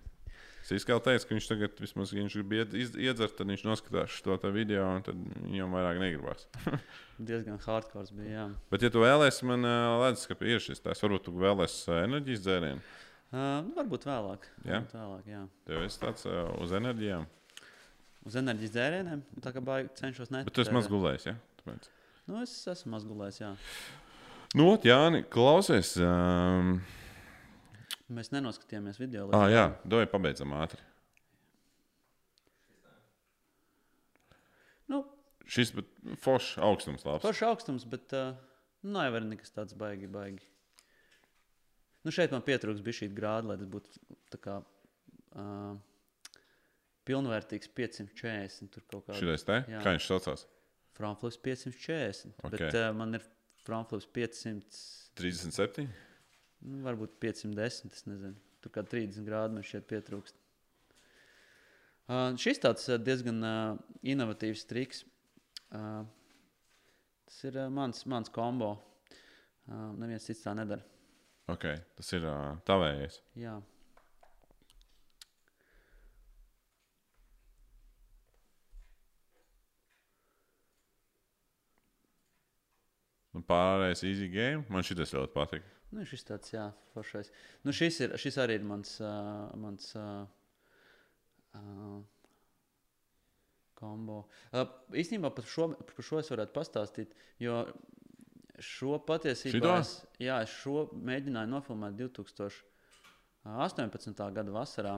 Cīskāls teica, ka viņš tagad vismaz, ja viņš grib iedzert, tad viņš noskatās te video, un tad viņam vairāk negribas. Diezgan hardcore bija. Jā. Bet, ja tu vēlēsies, man liekas, ka ir šis tās, varbūt tu vēlēsies ā, enerģijas dzērienu. Uh, nu, varbūt vēlāk. Jā? Varbūt vēlāk jā. Tev ir tāds ā, uz enerģijām. Uz enerģijas dzērieniem. Tā kā baigi cenšos ne. Bet tu esi maz gulējis. Ja? Tāpēc. Nu, es esmu mazgulējis, jā. Nu, ot, Jāni, klausies. Um, Mēs nenoskatījāmies video. ah, jā, dod, pabeidzam ātri. Nu, Šis ir foršs augstums. Labs. Foršs augstums, bet uh, nav jau nekas tāds baigi, baigi. Nu, šeit man pietrūks bija šī grāda, lai tas būtu tā kā uh, pilnvērtīgs 540. Tur kaut kāda Šitais te? Jā. Kā viņš saucās? Frankfurts 540. Ok. Okay. Bet uh, man ir Frankfurts 500, 37. nu, varbūt 510. Es nezinu. Tur kā 30 grādi man šeit pietrūkst. Uh, šis tāds uh, diezgan uh, inovatīvs triks. Uh, tas ir uh, mans, mans kombo. Uh, neviens cits tā nedara. Okay. Tas ir uh, tavējais. Jā. Un pārējais easy game. Man šis ļoti patīk. Nu, šis tāds, jā, foršais. Nu, šis, ir, šis arī ir mans, uh, mans uh, uh, kombo. Uh, īstenībā par šo, par šo es varētu pastāstīt, jo šo patiesībā es, jā, es šo mēģināju nofilmēt 2018. gada vasarā.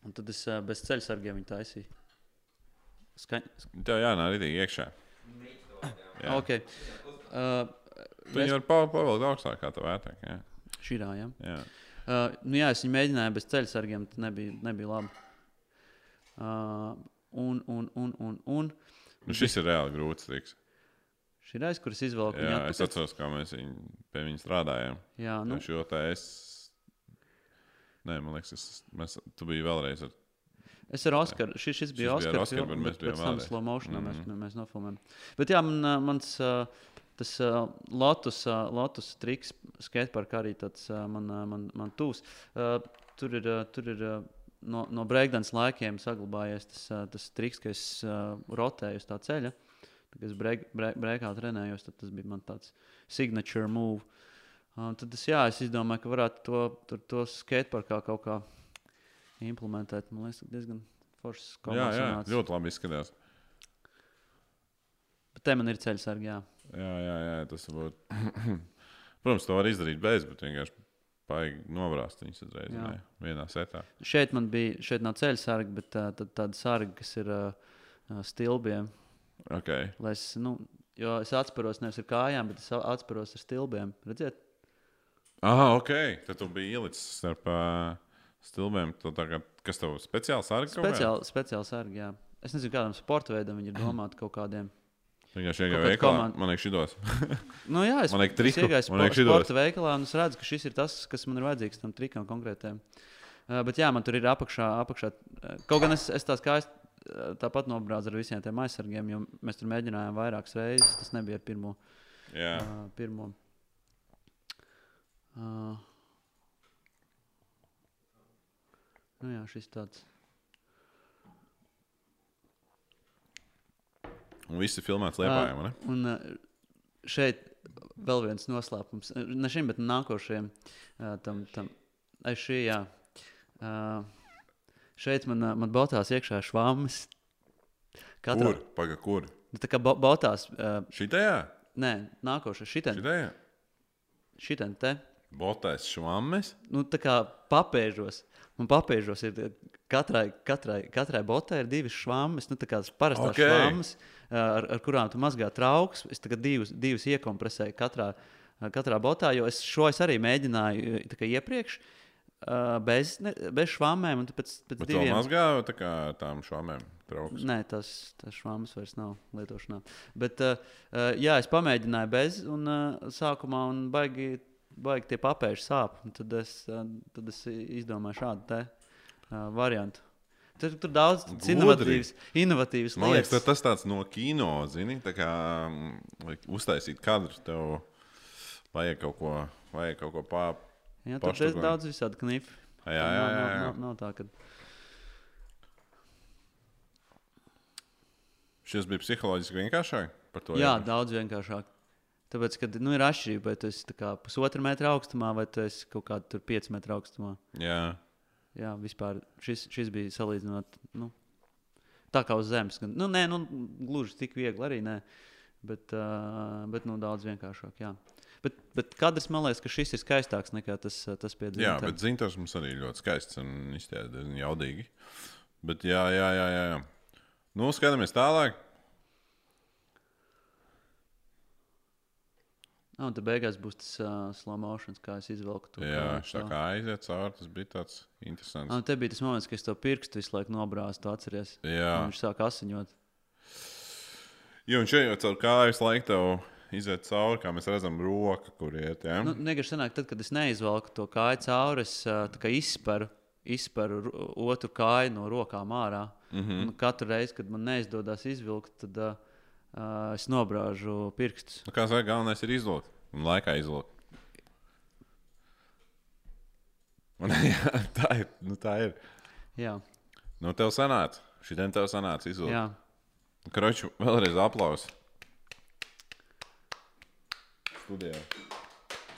Un tad es uh, bez ceļu sargiem viņu taisīju. Skaņ... Tev jānāk arī iekšā. Jā. Okay. Uh, vari pa- pavilkt augstāk, kā tu vērtē. Jā. Šī jā. Jā. Uh, nu jā, es viņu mēģināju bez ceļu sargiem, tas nebija, nebija labi. Uh, un, un, un, un, un Nu, šis ir reāli grūts triks. šī reize, kuras izvēlējos, Jā, es atceros, kā mēs viņu, pie viņa strādājām. Jā, Nu. nu, Šo tā es. Nē, man liekas, es, mēs, tu biji vēlreiz ar es ar Oskaru. Šis, šis bija Oskars, Oskaru, bet mēs bijām vēlreiz. slow motionā Mhm. mēs, mēs nofilmējām. Bet jā, man, uh, mans uh, tas uh, Lotus, uh, Lotus triks, skatepark arī tāds uh, man, uh, man, man tūs. Uh, tur ir, uh, tur ir uh, no, no breakdance laikiem saglabājies tas, uh, tas triks, ka es uh, rotēju uz tā ceļa. Kad es break, break, breakā trenējos, tad tas bija man tāds signature move. Uh, tad es, jā, es izdomāju, ka varētu to, tur, to skateparkā kaut kā implementēt. Man liekas, diezgan foršs Jā, kombos jā, sanāca. ļoti labi izskatās. Bet te man ir ceļš sargi, jā. Jā, jā, jā tas būtu. Protams, to var izdarīt bez, bet vienkārši paigi nobrāzt viņus uzreiz Jā. ne, vienā setā. Šeit man bija, šeit nav ceļš sargi, bet uh, tad tāda sarga, kas ir uh, stilbiem. Okay. Lai es, nu, jo es atspēros nevis ar kājām, bet es a- atspēros ar stilbiem. Redziet? Ah, ok. Tad tu biji ielicis starp uh, stilbiem. Tā kā, kas tev speciāli kādi? Speciāli, speciāli sargi, jā. Es nezinu, kādam sporta veidam viņi ir domāti kaut kādiem. Vienkārši kāda veikalā. komanda. Man liekas, šitos. Nu, jā, es Man iegāju man spo, liek šitos. sporta veikalā es redzu, ka šis ir tas, kas man ir vajadzīgs tam trikam konkrētiem. Uh, bet jā, man tur ir apakšā. apakšā uh, kaut gan es, es tās kājas uh, tāpat nobrāzu ar visiem tiem aizsargiem, jo mēs tur mēģinājām vairākas reizes. Tas nebija ar pirmo. Jā. Uh, pirmo. Uh, nu jā, šis tāds. Un viss ir filmēts liepājā, vai ne? Un šeit vēl viens noslēpums. Ne šim, bet nākošajam. Tam, tam, ai, šī, jā. Šeit man, man bautās iekšā švāmas. Katrā, Kur? Paga, kur? Nu, tā kā ba bautās. Šitajā? nē, nākošais. Šitien, Šitajā? šitien te. Botais švammes? Nu, tā kā papēžos. Man papēžos ir katrai, katrai, katrai botai ir divas švāmas. Nu, tā kā parastās Ok. okay. švāmas, ar, ar kurām tu mazgā trauks. Es divas, divas iekompresēju katrā, katrā botā, jo es šo es arī mēģināju iepriekš. Bez, ne, bez švāmēm, un pēc, pēc Bet to diviem mazgāju tā kā tām švamēm. Trauks. Nē, tas, tas švāmas vairs nav lietošanā. Bet, uh, jā, es pamēģināju bez, un uh, sākumā un baigi, baigi tie papēži sāp. Tad es, uh, tad es izdomāju šādu te, uh, variantu. Tur, tur daudz inovatīvas, inovatīvas Man liekas, lietas. tas, tāds no kino, zini, tā kā mm, uztaisīt kadru, tev vajag kaut ko, vajag kaut ko pār. Jā, tur ir daudz visādi knifi. jā, jā, Nav, jā, nav, jā. nav, nav tā, ka Šis bija psiholoģiski vienkāršāk par to. Jā, iepriekš? daudz vienkāršāk. Tāpēc, kad nu, ir atšķirība, vai tā kā pusotra metra augstumā, vai tu esi kaut kādā 5 metru augstumā. jā. Jā, vispār šis, šis bija salīdzinot nu, tā kā uz zemes. Nu, nē, nu, gluži tik viegli arī nē, bet, uh, bet nu, daudz vienkāršāk. Jā. Bet, bet kadrs man liekas, ka šis ir skaistāks nekā tas, tas pie jā bet zintars mums arī ļoti skaists un izskatās diezgan jaudīgi. Bet jā, jā, jā. jā, jā. Nu, skatāmies tālāk. Ah, un tad beigās būs tas uh, slow motion, kā es izvelku to. Jā, tā kā aiziet cauri, tas bija tāds interesants. Ah, te bija tas moments, kad es to pirkstu visu laiku nobrāzu, atceries. Jā, Un Viņš sāk asiņot. jo viņš jau caur kāju visu laiku tev iziet cauri, kā mēs redzam, roka, kur iet. Ja? Nu, Negaidzi sanāk, tad, kad es neizvelku to kāju cauri, es tā kā izsperu ro- otru kāju no rokām ārā. Mm. -hmm. Un katru reizi, kad man neizdodas izvilkt, tad uh, uh, es nobrāžu pirkstus. Nu, kā saka, galvenais ir izlūkt. Un laikā izlūkt. Un, jā, tā ir. Nu, tā ir. Jā, Nu, tev sanāca. Šī diena tev sanāca izlūkt. jā. Kroču, vēlreiz aplausus. Studijā.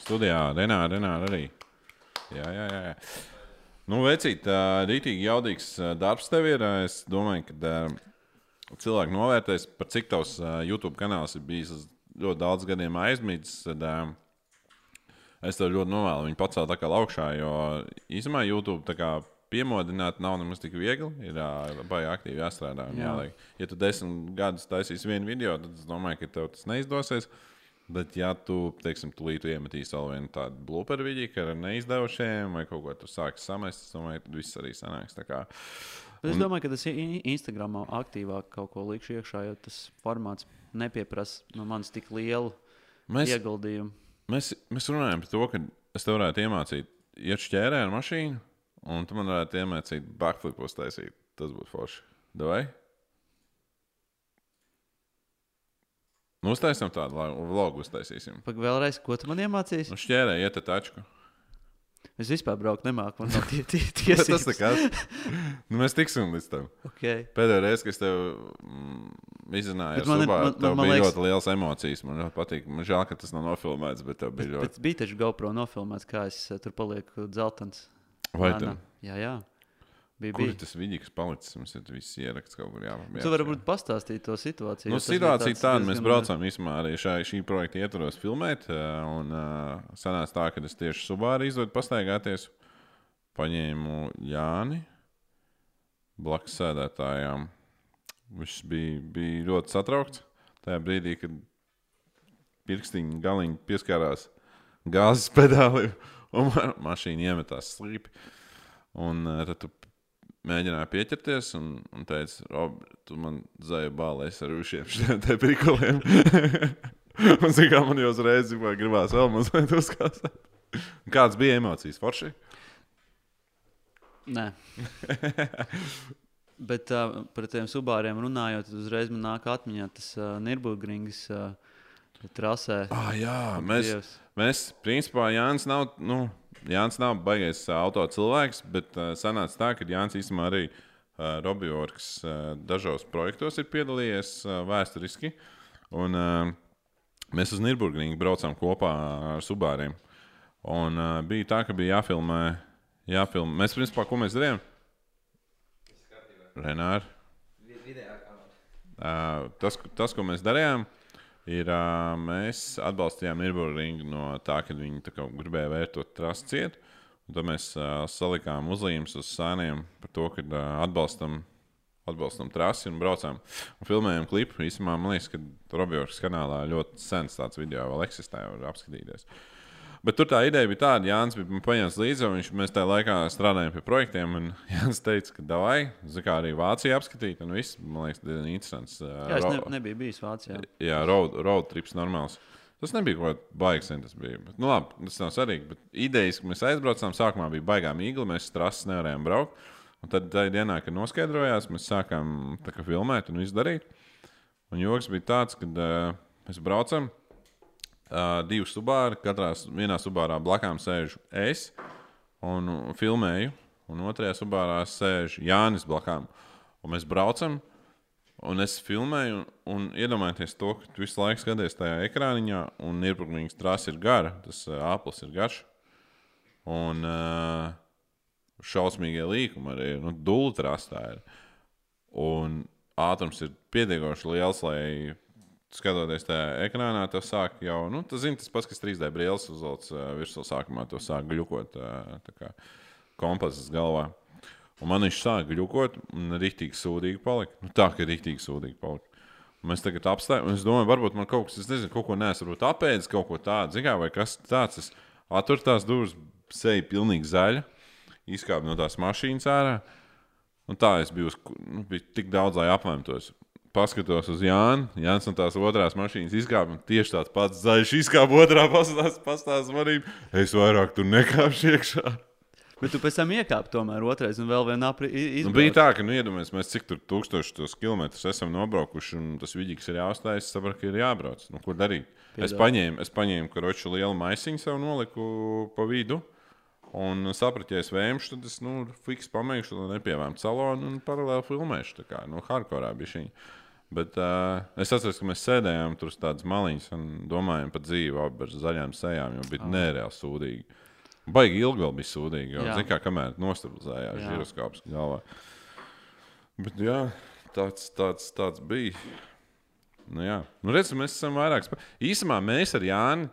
Studijā, Renā, Renā arī. Jā, jā, jā. jā. Nu, vecīt, rītīgi jaudīgs darbs tev ir. Es domāju, ka ā, cilvēki novērtēs, par cik tavs YouTube kanāls ir bijis ļoti daudz gadiem aizmidzis. Tad, es tev ļoti novēlu viņu pacelt kā augšā, jo īstenībā YouTube piemodināt nav nemaz tik viegli. Ir baigi aktīvi jāstrādā. Jā. jāliek. Ja tu desmit gadus taisīsi vienu video, tad es domāju, ka tev tas neizdosies. Bet, ja tu, teiksim, tūlīt iemetīsi vēl vienu tādu blūperu video, ka ar neizdevušiem vai kaut ko tur sāks samest, es domāju, tad viss arī sanāks. Tā kā, Bet es domāju, ka tas ir Instagramā aktīvāk kaut ko likšu iekšā, jo tas formāts nepieprasa no manis tik lielu Mēs, ieguldījumu. mēs, mēs runājam par to, ka es tev varētu iemācīt, iet šķērē ar mašīnu, un tu man varētu iemācīt backflipos taisīt. Tas būtu forši. Vai? Nu, uztaisām tādu vlogu, uztaisīsim. Pag vēlreiz, ko tu man iemācīsi? Nu, šķērē, iet ar tačku. Es vispār braukt nemāku. Man nav tie, tie, Tas tiesības. nekas. Nu, mēs tiksim līdz tam. Okay. Pēdējā reize, kad es tev mm, izrunāju, Bet man Subāru, man- man- man bija liekas- ļoti liels emocijas. Man ļoti patīk. Man žēl, ka tas nav nofilmēts, bet tev Bet, bija ļoti. bet bija taču GoPro nofilmēts, kā es uh, tur palieku dzeltens. Vai nā. Jā, jā. Bija, Kur bija. tas video, kas palicis? Mums ir viss ieraksts kaut kur jāpamēģina. Tu vari varbūt pastāstīt to situāciju. Nu, situācija tāda, mēs braucām īstenībā arī šā, šī projekta ietvaros filmēt. ā, Un uh, sanāca tā, ka es tieši Subāri izdodu pastaigāties. Paņēmu Jāni blakus sēdētājām. Viņš bija, bija ļoti satraukts tajā brīdī, kad pirkstiņa galiņi pieskārās gāzes pedālim un ma mašīna iemetās slīpi. Un uh, tad tu mēģināja pieķerties un, un teica, Rob, tu man zēji bālēs ar šiem prikoliem. un zinu, kā man jau uzreiz gribās vēl mazliet uzkāpt. Kādas bija emocijas? Forši? Nē. Bet uh, par tiem subāriem runājot, uzreiz man nāk atmiņā tas uh, Nīderlandes uh, trasē. Ah, jā, mēs, Dievs. mēs, principā, Jānis nav, nu, Jānis nav baigais ā, auto cilvēks, bet uh, sanāca tā, ka Jānis īstenībā arī uh, Robijorks uh, dažos projektos ir piedalījies uh, vēsturiski. Un, uh, mēs uz Nīderlandes braucām kopā ar Subāriem. Un uh, bija tā, ka bija jāfilmē, jāfilmē. Mēs, principā, ko mēs darījām? Renāri. Uh, tas, tas, ko mēs darījām, ir uh, mēs atbalstījām Nīderlandu no tā, ka viņi tā gribēja vērtot trasi ciet. un Tad mēs uh, salikām uzlīmes uz sāniem par to, ka uh, atbalstam, atbalstam trasi un braucām. Un filmējām klipu. Īsumā man liekas, ka Robijorkas kanālā ļoti sens tāds video vēl eksistē, var apskatīties. Bet tur tā ideja bija tāda, Jānis bija paņēmis līdzi, un viņš, mēs tajā laikā strādājām pie projektiem. un Jānis teica, ka davai, kā arī Vācija apskatīt, un viss, man liekas, diezgan interesants. uh, Jā, es ne, nebiju bijis Vācijā. Jā, road, road trips normāls. Tas nebija kaut kāds baigs, tas bija. Bet, nu, labi, tas nav svarīgi. Bet idejas, ka mēs aizbraucām, sākumā bija baigā mīkla, mēs strases nevarējām braukt. Un tad tajā dienā, kad noskaidrojās, mēs sākām tā kā filmēt un izdarīt. Un joks bija tāds, ka uh, mēs braucam. Uh, divi subāri, katrā vienā subārā blakām sēž es un filmēju. Un otrajā subārā sēž Jānis blakām. Un mēs braucam, un es filmēju, un, un iedomājieties to, ka tu visu laiku skaties tajā ekrāniņā, un iepriekšējais trāsa ir gara, tas aplis ir garš. Un uh, šausmīgie līkumi arī. Nu, Dūle trāstā ir. Un ātrums ir pietiekoši liels, lai skatoties tajā ekrānā, tas sāk jau, nu, tas, zin, tas pats, kas 3D brīvs uzvelks uh, virsū sākumā, to sāk gļukot uh, kompasas galvā. Un man viņš sāk gļukot, un rīktīgi sūdīgi palika. Nu, tā, ka rīktīgi sūdīgi palika. Mēs tagad apstājam, un es domāju, varbūt man kaut kas, es nezinu, kaut ko varbūt apēdis, kaut ko tādu, zināmā, vai kas tāds. Es atveru tās durvis, seja pilnīgi zaļa, izkāpu no tās mašīnas ārā. Un tā es biju, nu, bija tik daudz, lai apvainotos paskatos uz Jānu. Jānis no tās otrās mašīnas izkāpa. Tieši tāds pats zaļš izkāpa otrā pastāstā manīm. Es vairāk tur nekāpšu iekšā. Bet tu pēc tam iekāpi tomēr otrais un vēl vienā izbrauc. Nu, bija tā, ka, nu, iedomājieties, mēs cik tur tūkstošus kilometrus esam nobraukuši, un tas vidīgs ir jāuzstājas, es saprotu, ka ir jābrauc. Nu, ko darīt? Piedod. Es paņēmu, es paņēmu karoču lielu maisiņu sev noliku pa vidu. Un sapratu, ja es vēmšu, tad es nu, fiks pamēģināšu, lai nepievēmtu salonu un paralēli filmēšu. Tā kā nu, hardcore bija šī. Bet uh, es atceros, ka mēs sēdējām tur uz tādas maliņas un domājām par dzīvi abi ar zaļām sejām, jo bija oh. nereāli sūdīgi. Baigi ilgi vēl bija sūdīgi, jo, zin, kā, kamēr nostabilizējās žiroskops galvā. Bet jā, tāds, tāds, tāds bija. Nu, jā, nu, redz, mēs esam vairāk. Īsumā mēs ar Jāni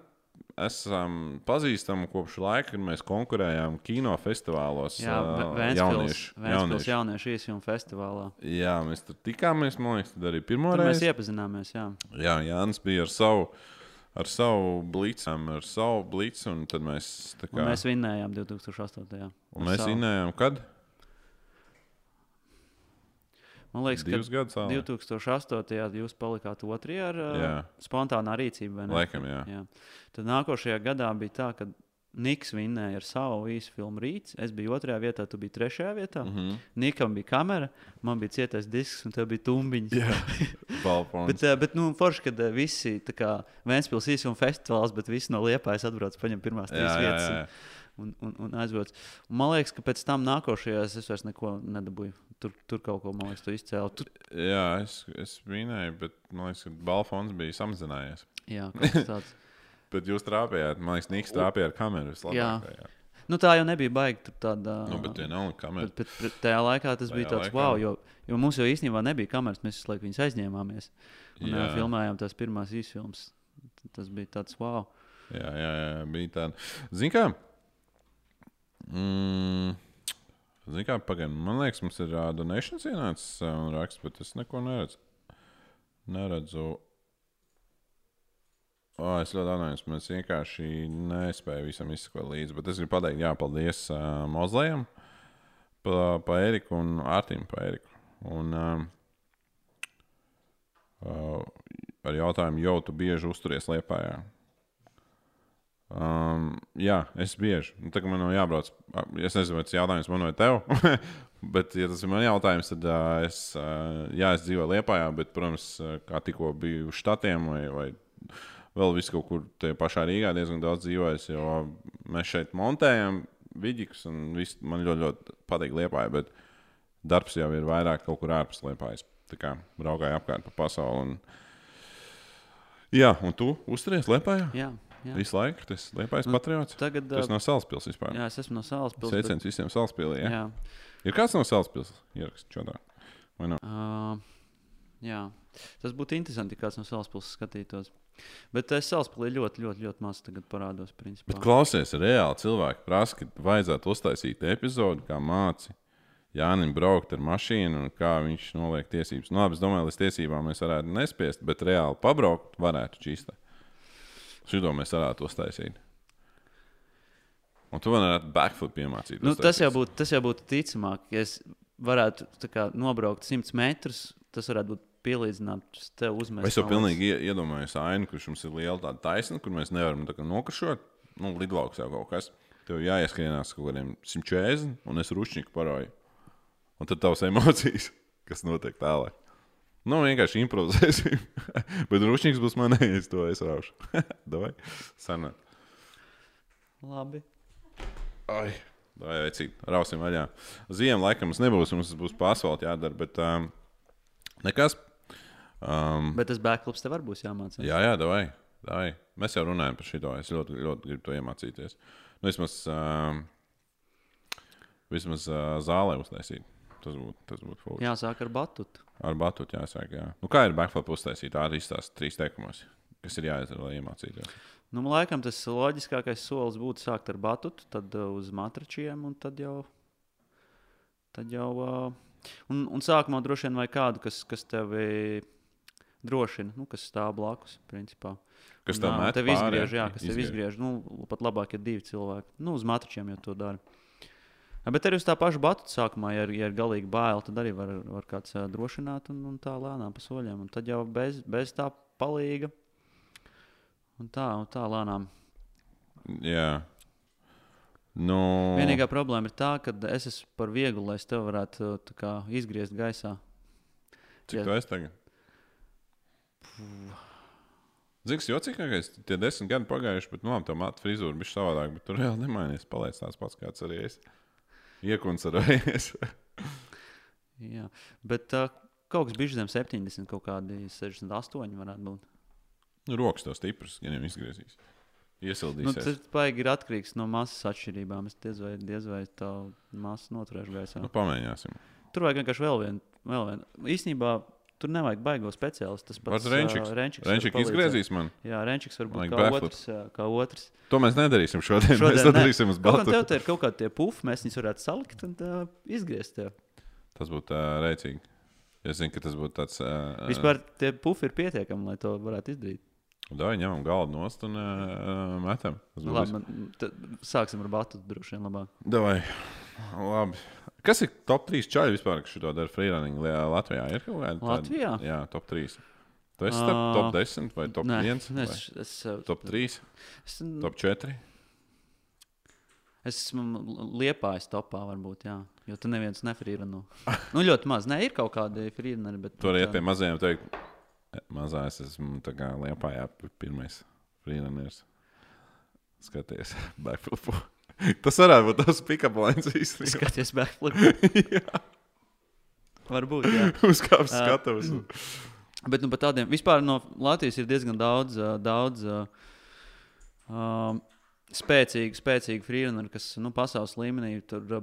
esam pazīstami kopš laika, kad mēs konkurējām kinofestivālos. Jā, Vēnspils, jauniešu. jauniešu īsjumu festivālā. Jā, mēs tur tikāmies, man liekas, tad arī pirmo tur reizi. Mēs iepazināmies, jā. Jā, Jānis bija ar savu. Ar savu blīcām, ar savu blīcu, un tad mēs. Kā... Un mēs vinnējām 2008. Jā. Un mēs vinnējām kad? Man liekas, ka 2008. jūs palikāt otrajā ar jā. uh, spontānā rīcību. Laikam, jā. jā. Tad nākošajā gadā bija tā, ka Niks vinnēja ar savu īsu filmu Rīts. Es biju otrajā vietā, tu biji trešajā vietā. Mm -hmm. Nikam bija kamera, man bija cietais disks, un tev bija tumbiņš. bet, uh, bet nu, forši, kad uh, visi Vēnspils īsuma festivāls, bet visi no Liepājas atbrauc paņem pirmās trīs jā, vietas. Jā, jā. Un, un, un. Un man liekas, ka pēc tam nākošajās es vairs neko nedabūju tur, tur kaut ko, man liekas, tu izcēli. Tur... Jā, es, es minēju, bet man liekas, ka balfons bija samazinājies. Jā, tāds. bet jūs trāpījāt, man liekas, Niks trāpīja ar kameru. Jā. Nu, tā jau nebija baigta. Tāda, nu, bet, nav bet, bet, bet tajā laikā tas tajā bija tāds laikā. wow, jo, jo mums jau īstenībā nebija kameras. Mēs visu laiku viņus aizņēmāmies un jā. filmējām tās pirmās īsfilmas. Tas bija tāds wow. Jā, jā, jā bija tāds. Zini, kā? Mm. Zini, kā pagaidām, man liekas, mums ir uh, donācijas ienācis uh, un raksts, bet es neko neredzu. Neredzu. Oh, es ļoti atvainojos, mēs vienkārši nespējām visam izsekot līdzi. Bet es gribu pateikt, jā, paldies uh, Mozlējam, pa, pa Eriku un Artim pa Eriku. Un, uh, uh, ar jautājumu, jau tu bieži uzturies Liepājā. Um, jā, es bieži. Nu, tā kā man nav jābrauc, es nezinu, vai tas jautājums man vai tev. bet, ja tas ir man jautājums, tad uh, es, uh, jā, es dzīvoju Lietpā, bet, protams, kā tikko biju uz štatiem vai, vai vēl vis kaut kur tajā pašā Rīgā diezgan daudz dzīvojis, jo mēs šeit montējam vidīgus un viss man ļoti, ļoti patīk Lietpā, bet darbs jau ir vairāk kaut kur ārpus Lietpājas. Tā kā braukāju apkārt pa pasauli. Un... Jā, un tu uzturies Lietpā? Jā. Jā. Visu laiku tas ir Liepais nu, patriots. Tagad, tas no Salaspils vispār. Jā, es esmu no Salaspils. Sveiciens bet... visiem Salaspilī. Ja? Jā. Ir kāds no Salaspils ieraksts čodā? Vai nav? Uh, jā, tas būtu interesanti, ja kāds no Salaspils skatītos. Bet es Salaspilī ļoti, ļoti, ļoti maz parādos. Principā. Bet klausies, reāli cilvēki prasa, ka vajadzētu uztaisīt epizodi, kā māci. Jānis braukt ar mašīnu, un kā viņš noliek tiesības. Nu, labi, es domāju, līdz tiesībām mēs varētu nespiest, bet reāli pabraukt varētu čīstēt. Šito mēs varētu uztaisīt. Un tu varētu backflip iemācīties. Nu, tas, jau būtu, tas jau būtu ticamāk. Ja es varētu kā, nobraukt 100 metrus, tas varētu būt pielīdzināms tev uzmest. Es jau pilnīgi iedomājos ainu, kurš mums ir liela tāda taisna, kur mēs nevaram nokašot. Nu, lidlauks jau kaut kas. Tev jāieskrienās kaut kādiem 140, un es rušķiņu paroju. Un tad tavs emocijas, kas notiek tālāk. Nu, vienkārši improvizēsim. Bet rūšņīgs būs manējais, to es raušu. Davai, sanāk. Labi. Ai. Vai vecīt, rausim vaļā. Ziemā laikam mums nebūs, mums būs pārsvalti jādara, bet um, nekas. Um, Bet tas backflips tev arī būs jāmācās. jā, jā, davai, davai. Mēs jau runājam par šo. Es ļoti, ļoti gribu to iemācīties. Nu, vismaz um, vismaz uh, zālē uztaisīt. Tas būtu tas būt forši. Jāsāk ar batutu. Ar batutu jāsaka. Jā. Nu, kā ir backflip uztaisīt? Tā arī izstāsta trīs teikumos, kas ir jāizdara, lai iemācītos. Nu, man laikam tas loģiskākais solis būtu sākt ar batutu, tad uh, uz matračiem un tad jau. Tad jau uh, un, un sākumā droši vien vajag kādu, kas, kas tevi drošina, nu, kas stāv blakus. Principā. Kas tev Nā, met tev pāri, izgriež, jā, kas tev izgriež. Nu, pat labāk, ja divi cilvēki. Nu, uz matračiem jau to dara. Jā, Bet arī uz tā paša batuta sākumā, ja ir, ja ir galīgi bail, tad arī var, var kāds uh, drošināt un, un tā lēnām pa soļiem. Un tad jau bez, bez tā palīga. Un tā, un tā lēnām. Jā. Nu, Vienīgā problēma ir tā, ka es esmu par vieglu, lai es tev varētu kā, izgriezt gaisā. Cik jā. tu esi tagad? Zini, kas jocīgākais? Tie desmit gadi pagājuši, bet, nu, labi, tā matu frizūra bija savādāk, bet tur reāli nemainījās. Paliec tāds pats, kāds arī es. Iekonservējies. Jā. Bet uh, kaut kas bija zem 70, kaut kādi 68 varētu būt. nu, rokas tev stipras, ja jau izgriezīs. Nu, Iesildīsies. tas baigi ir atkarīgs no masas atšķirībām. Es diez vai, diez vai tā masa noturēšu gaisā. Nu, pamēģināsim. Tur vajag vienkārši vēl vienu. Vēl vienu. Īsnībā tur nevajag baigo speciālistu. Tas pats Renčiks. ā, Renčiks. var Renčik palīdzēt. izgriezīs man. Jā, Renčiks var būt kā backflip. otrs, ā, kā otrs. To mēs nedarīsim šodien. šodien mēs to darīsim uz balta. tev te ir kaut kādi pufi, mēs viņus varētu salikt un uh, izgriezt. Tev. Tas būtu uh, rēcīgi. Es zinu, ka tas būtu tāds. Uh, Vispār tie pufi ir pietiekami, lai to varētu izdarīt. Dāvā ņemam galdu nost un uh, metam. Labi, man, sāksim ar batu droši vien labāk. Davai. Labi. Kas ir top 3 čaļi vispār, kas šo dara freerunning Latvijā? Ir kaut kāda tāda- Latvijā? Jā, top 3. Tu esi starp Ā, top 10 vai top Nē, 1? nē, es, es, ā, Top 3, es, top 4. es esmu liepājis topā, varbūt, jā. Jo tu neviens nefrīrunu. Nu, ļoti maz. Nē, ir kaut kādi frīruneri, bet. Tur iet ā, pie mazajiem teikt, mazā es esmu tā kā liepājā pirmais freerunners. Skaties, backflipu. Tas varētu būt tas pick-up lines īstenībā. Skaties, backflip. Varbūt, jā. Uzkāpst Ā, skatavas. Bet nu, par tādiem vispār no Latvijas ir diezgan daudz, daudz ā, um, spēcīgu, spēcīgu freerunneru, kas nu, pasaules līmenī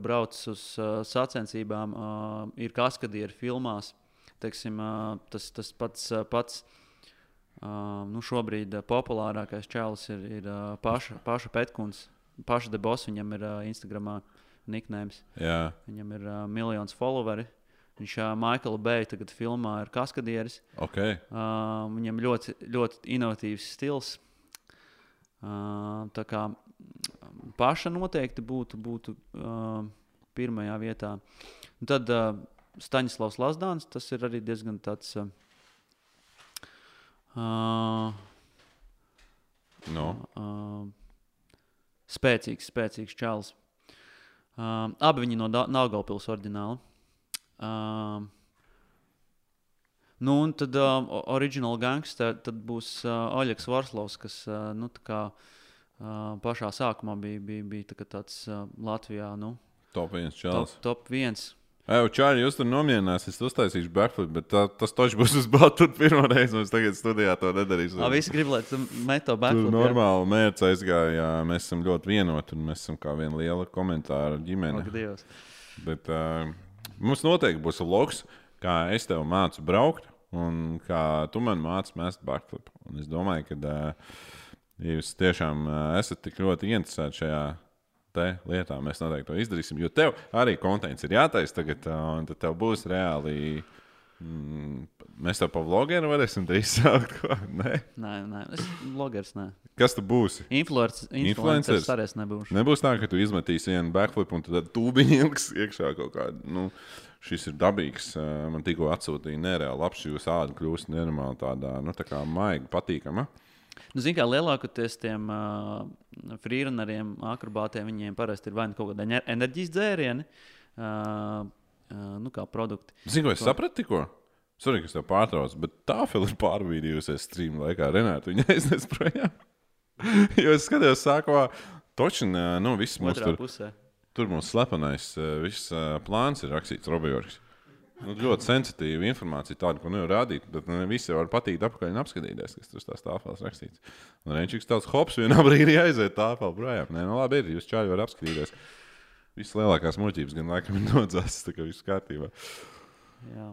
brauc uz uh, sacensībām, uh, ir kaskadieri filmās. Teiksim, uh, tas, tas pats, ā, pats uh, nu, šobrīd populārākais čēlis ir, ir ā, paša, paša Petkuns. Paša debos viņam ir uh, Instagramā niknējums. Jā, Viņam ir uh, miljons followeri. Viņš uh, Maikla Beja tagad filmā ir kaskadieris. ok. Uh, viņam ļoti, ļoti inovatīvs stils. Uh, tā kā paša noteikti būtu, būtu uh, pirmajā vietā. Un tad uh, Staņdārzs Lasdāns, tas ir arī diezgan tāds. Uh, uh, No. uh, spēcīgs, spēcīgs čels. Uh, abi viņi no Nāgopils oriģināli. Uh, nu, un tad uh, oriģināla gangster tad būs uh, Oļegs Varslovs, kas uh, nu, tā kā, uh, pašā sākumā bija, bija, bija tā tāds uh, Latvijā nu, Top 1 top, čels. top viens. Evo, Čāri, jūs tur nomierināsiet, es uztaisīšu backflip, bet tā, tas taču būs uz balta pirmā reize. Mēs tagad studijā to nedarīsim. Ah, visi grib, lai tu meto Tur backflip. jā? normāli mērķis aizgāja. jā, Mēs esam ļoti vienoti un mēs esam kā viena liela komentāra ģimene. Ak. Bet uh, mums noteikti būs vlogs, kā es tev mācu braukt un kā tu man māci mest backflip. Un es domāju, ka uh, ja jūs tiešām uh, esat tik ļoti interesēti šajā te lietā, mēs noteikti to izdarīsim. Jo tev arī konteksts ir jātaisa tagad, un tad tev būs reāli. Mm, mēs tev pa vlogiem varēsim drīz sākt. ko? Nē? Nē, nē, es blogeris. Nē. Kas tu būsi? Influencer, influenceris arī es nebūšu. Nebūs tā, ka tu izmetīsi vienu backflip un tad tūbiņš ilgs iekšā kaut kādā. Nu, šis ir dabīgs. Man tikko atsūtīja nereāli labs, jūsu āda kļūst nenormāli tādā, nu, tā kā maiga, patīkama. Nu, Ziniet, kā lielākoties tiem uh, frīrunneriem, akrobātiem, viņiem parasti ir vai nu kaut kāda ener- enerģijas dzērieni, uh, uh, nu, kā produkti. Zini, ko es sapratu tikko? Sorry, ka es tev pārtraucu, bet tā vēl ir pārvīdījusies stream laikā. Renāta viņa aiznes projām. jo es skatījos, sākumā, točin, nu, viss mums tur. pusē. tur mums slepenais viss plāns ir rakstīts Robijorgs. Nu, ļoti sensitīva informācija, tāda, ko nevar rādīt. Bet ne visi var patikt apakaļ un apskatīties, kas tur tās tāfeles rakstīts. Un Renčiks tāds hops vienā brīdī aiziet tāfelē projām. Nē, nu labi, ir, jūs čāļi var apskatīties. Visas lielākās muļķības gan laikam ir nodzēstas, tā kā viss kārtībā. Jā.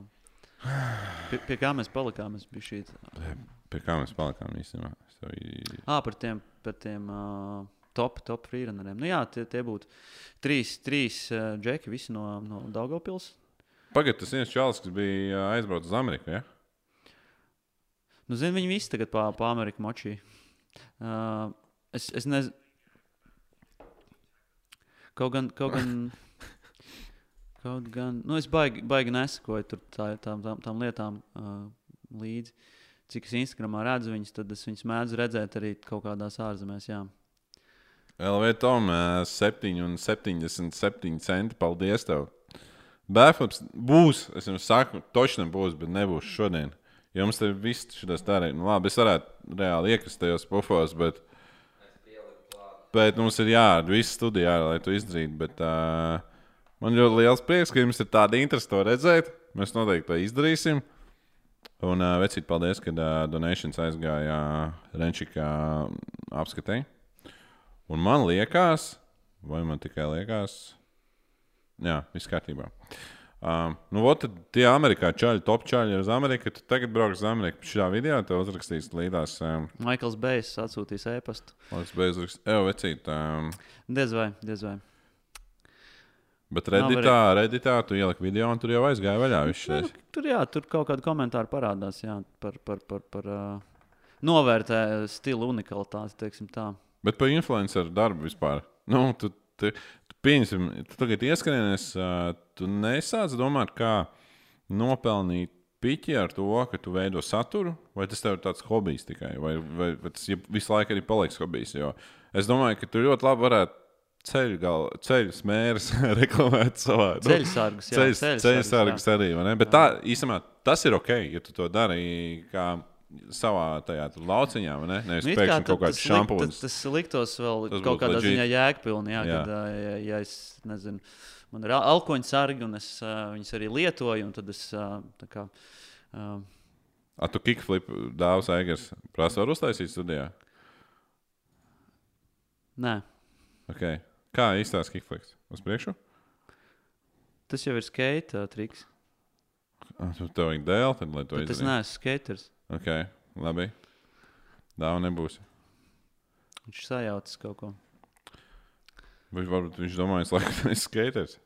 Pie, pie kā mēs palikām? Es biju šī. Pie kā mēs palikām īstenībā? Es tev i- Ah, par tiem, par tiem uh, top, top freerunneriem. Nu, jā, tie, tie būtu trīs, trīs uh, džeki, visi no, no Daugopils. Pagaidiet, tas viens čalis, kas bija aizbraucis uz Ameriku. Ja? Nu, zinu, viņi visi tagad pa, pa Ameriku močī. Uh, es, es nezinu. Kaut gan, kaut gan, kaut gan, nu, es baigi, baigi nesakoju tur tā, tām, tām, tām lietām uh, līdzi. Cik es Instagramā redzu viņus, tad es viņus mēdzu redzēt arī kaut kādās ārzemēs. Jā. LV Tom, ā, 7,77 centi. Paldies! Tev. Backflips būs, es jums saku, točnam būs, bet nebūs šodien. Jums te viss šis darīt. Nu, labi, es varētu reāli iekrist tajos pufos, bet, bet mums ir jādara viss studijā, lai to izdarītu. Bet, uh, man ļoti liels prieks, ka jums ir tāda interese to redzēt. Mēs noteikti to izdarīsim. Un, uh, vecīt, paldies, ka uh, donācijas aizgāja Renčikā apskatē. Un man liekas, vai man tikai liekas, jā, viss kārtībā. Um, nu, ot, tad tie amerikā čaļi, top čaļi ir uz Ameriku. Tu tagad brauks uz Ameriku. Šajā video tev uzrakstīs līdās, um, Maikls Bejs atsūtīs e-pastu. liekas, bez uzrakstīt, ej, vecīt. Um, Diez vai, diez vai. bet Nav reditā, reditā tu ieliki video un tur jau aizgāja vaļā. Nu, tur, jā, tur kaut kādi komentāri parādās jā, par, par, par, par uh, novērtē stila unikalitāti. teiksim tā. Bet par influenceru darbu vispār. Nu, tu, tu, pieņemsim, tu tagad ieskrienies, tu nesāc domāt, kā nopelnīt piķi ar to, ka tu veido saturu, vai tas tev ir tāds hobijs tikai, vai, vai, vai tas ja visu laiku arī paliks hobijs. Jo es domāju, ka tu ļoti labi varētu ceļu, gal, ceļu smērus reklamēt savā Ceļu sargus, jā, ceļu, sargus arī. vai ne? Bet tā īstenībā tas ir ok, ja tu to dari kā savā tajā lauciņā, ne? Nevis Nu, it kā pēkšņi tad kaut kāds tas šampūns. Tas, tas liktos vēl Tas tas kaut kādā legit. ziņā jēgpilni. Jā, Jā. kad, ja, ja es nezinu, man ir al- alkoņu sargi un es ā, viņus arī lietoju, un tad es ā, tā kā. ā, A tu kickflip dāvāts Eigars prasa, var uztaisīt studijā? Nē, Okay. Kā īstās kickflips? Uz priekšu? tas jau ir skate ā, triks. Tev vajag dēl, tad lai to izdarītu. neesmu skaters. Ok, labi. Dāvā nebūs. Viņš sajaucas kaut ko. Vai varbūt viņš laikam, ka es skaters.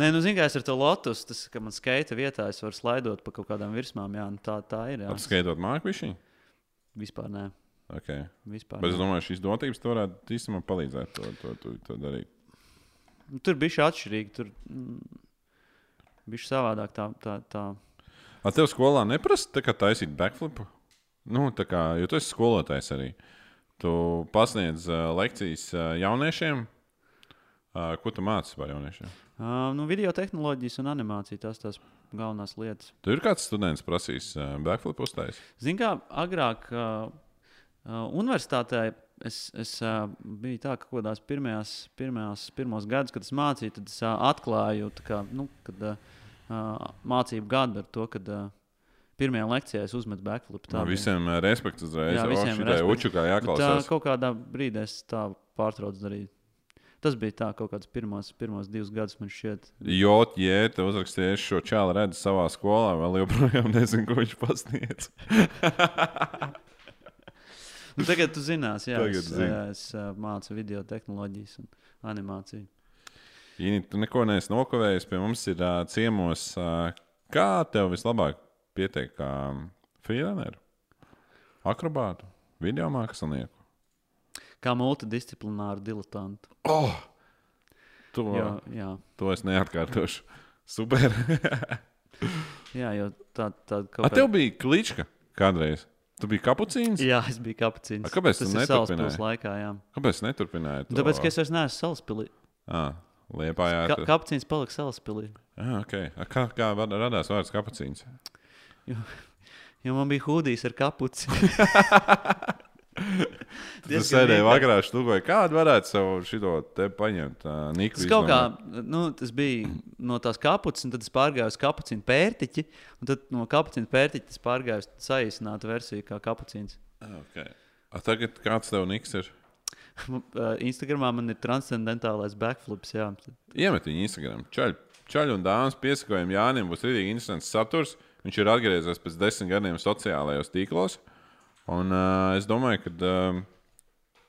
Nē, nu, zināmā mērā, ar to lotus, tas, ka man skaita vietā, es varu slaidot pa kaut kādām virsmām. Jā, nu, tā, tā ir. Jā. Apskaitot māku višķi? Vispār nē. Okay. Vispār Bet es domāju, šīs dotības varētu īstenībā palīdzēt to, to, to, to darīt. Nu, Tur bija šī atšķirīga. Tur mm, bija savādāk. Tā, tā, tā. A tev skolā neprasa taisīt backflipu? Nu, tā kā, jo tu esi skolotājs arī. Tu pasniedz uh, lekcijas uh, jauniešiem. Uh, ko tu mācies par jauniešiem? Uh, nu, video tehnoloģijas un animācija tās tās galvenās lietas. Tur ir kāds students prasījis uh, backflipu uztaisīt. Ziniet, kā agrāk uh, uh, universitātē es, es uh, biju tā, ka kaut kādās pirmajās, pirmajās pirmos gadus, kad es mācīju, tad es uh, atklāju, kā, nu, kad uh, uh, mācību gadu ar to, kad uh, pirmajā lekcijā es uzmetu backflip. Tā bija. visiem uh, respekts uzreiz. Jā, visiem šitai respekts. Uču kā Bet, uh, jāklausās. kaut kādā brīdī es tā pārtraucu darīt. Tas bija tā, kaut kāds pirmos, pirmos divus gadus man šķiet. Jot, jē, te uzrakstīju, es šo čālu redzu savā skolā, vēl joprojām nezinu, ko viņš pasniedz. Nu, tagad tu zinās, jā, Tagad es, zini. jā, es mācu video tehnoloģijas un animāciju. Ini, tu neko neesi nokavējis. Pie mums ir uh, ciemos. Uh, kā tev vislabāk pieteikt, kā freelanceru, akrobātu, video mākslinieku? Kā multidisciplināru diletantu. Oh! To, Jā, jā, to es neatkārtošu. Super. jā, jo tā, tā kaut A, tev bija klička kādreiz. Tu biji kapucīns? Jā, es biju kapucīns. A, kāpēc tas neturpināji? Salaspils laikā, jā. Kāpēc neturpināji? Nu, Tāpēc, ka es vairs neesmu salaspilī. Ah, Liepā, jā. Ka, kapucīns palika salaspilī. Ah, okay. Kā, kā radās vārds kapucīns? Jo man bija hūdijs ar kapuci. Sēdēji vienkārši. vakarā, štukoji, kādu varētu savu šito te paņemt. Niku Tas kā, nu, tas bija no tās kapuces, un tad es pārgāju uz kapucīnu pērtiķi, un tad no kapucīna pērtiķa es pārgāju uz saīsinātu versiju kā kapucīns. Okay. A, tagad kāds tev niks ir? Uh, Instagramā man ir transcendentālais backflips, jā. Iemet viņu Instagram. Čaļ, čaļ un dāmas piesakojam Jānim, būs rītīgi interesants saturs. Viņš ir atgriezies pēc desmit gadiem sociālajos tīklos. Un uh, es domāju, ka uh,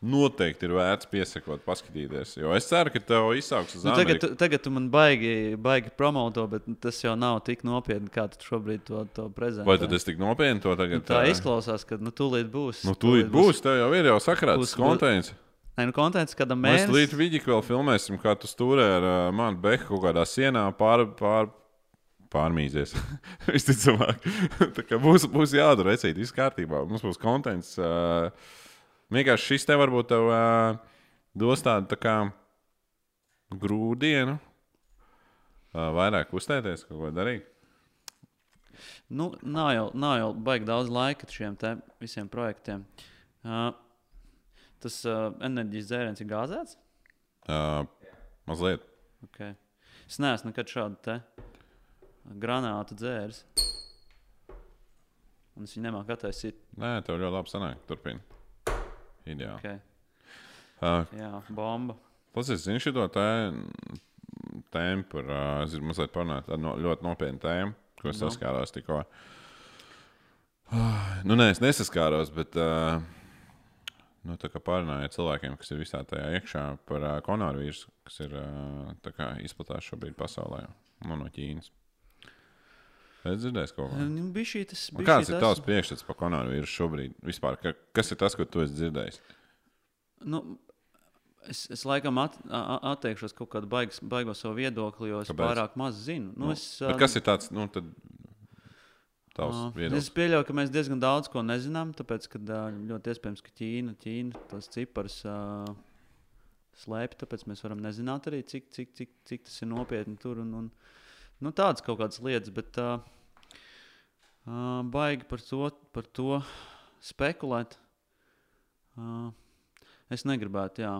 noteikti ir vērts piesakot, paskatīties. Jo es ceru, ka tev izsauks uz Nu, tagad, Ameriku. tu, tagad tu man baigi, baigi promoto, bet tas jau nav tik nopietni, kā tu šobrīd to, to prezentē. Vai tad es tik nopietni to tagad? Nu, tā izklausās, ka nu, tūlīt būs. Nu, tūlīt būs, tev jau ir jau sakrāts Būs- konteksts. Nē, nu, konteksts kādam Mēs mēnesim. līdz vidīk vēl filmēsim, kā tu stūrē ar uh, manu behu kaut kādā sienā pār, pār, pārmīzies. Visticamāk, būs, būs jādara recīt, viss kārtībā. Mums būs konteksts. Uh, vienkārši šis te varbūt tev uh, dos tādu tā kā grūdienu. Uh, vairāk uzstēties, kaut ko darīt. Nu, nav jau, nav jau baigi daudz laika šiem te visiem projektiem. Uh, tas uh, enerģijas dzēriens ir gāzēts. Uh, mazliet. Okay. Es neesmu nekad šādu granātu dzēris. Un es viņu nemāku attaisīt. Nē, tev ļoti labi sanāk. Turpini. Ideāli. Okay. Uh, Jā, bomba. Klausies, zini šo tē, tēmu par, uh, es mazliet parunāt ar no, ļoti nopietnu tēmu, ko es Nu. saskāros tikko. Ah, Nu, nē, es nesaskāros, bet uh, nu, ar cilvēkiem, kas ir visā tajā iekšā par uh, koronavīrusu, kas ir uh, kā izplatās šobrīd pasaulē nu, no Ķīnas. Es dzirdēju ko. Nu, bija šī tas. Bišķī Kāds ir tavs priekšstats par koronavīrusu šobrīd? Vispār, ka, kas ir tas, ko tu esi dzirdējis? Nu, es, es laikam at, atteikšos kaut kādu baigas, baigo savu viedokli, jo es Kāpēc? Pārāk maz zinu. Nu, Nu, es, kas ir tāds, nu, viedoklis? Es pieļauju, ka mēs diezgan daudz ko nezinām, tāpēc ka ā, ļoti iespējams, ka Ķīna, Ķīna tos ciparus uh, slēpj. Tāpēc mēs varam nezināt arī, cik, cik, cik, cik tas ir nopietni tur. Un, un, nu, tādas kaut kādas lietas, bet uh, uh, baigi par to, par to spekulēt. Uh, es negribētu, jā.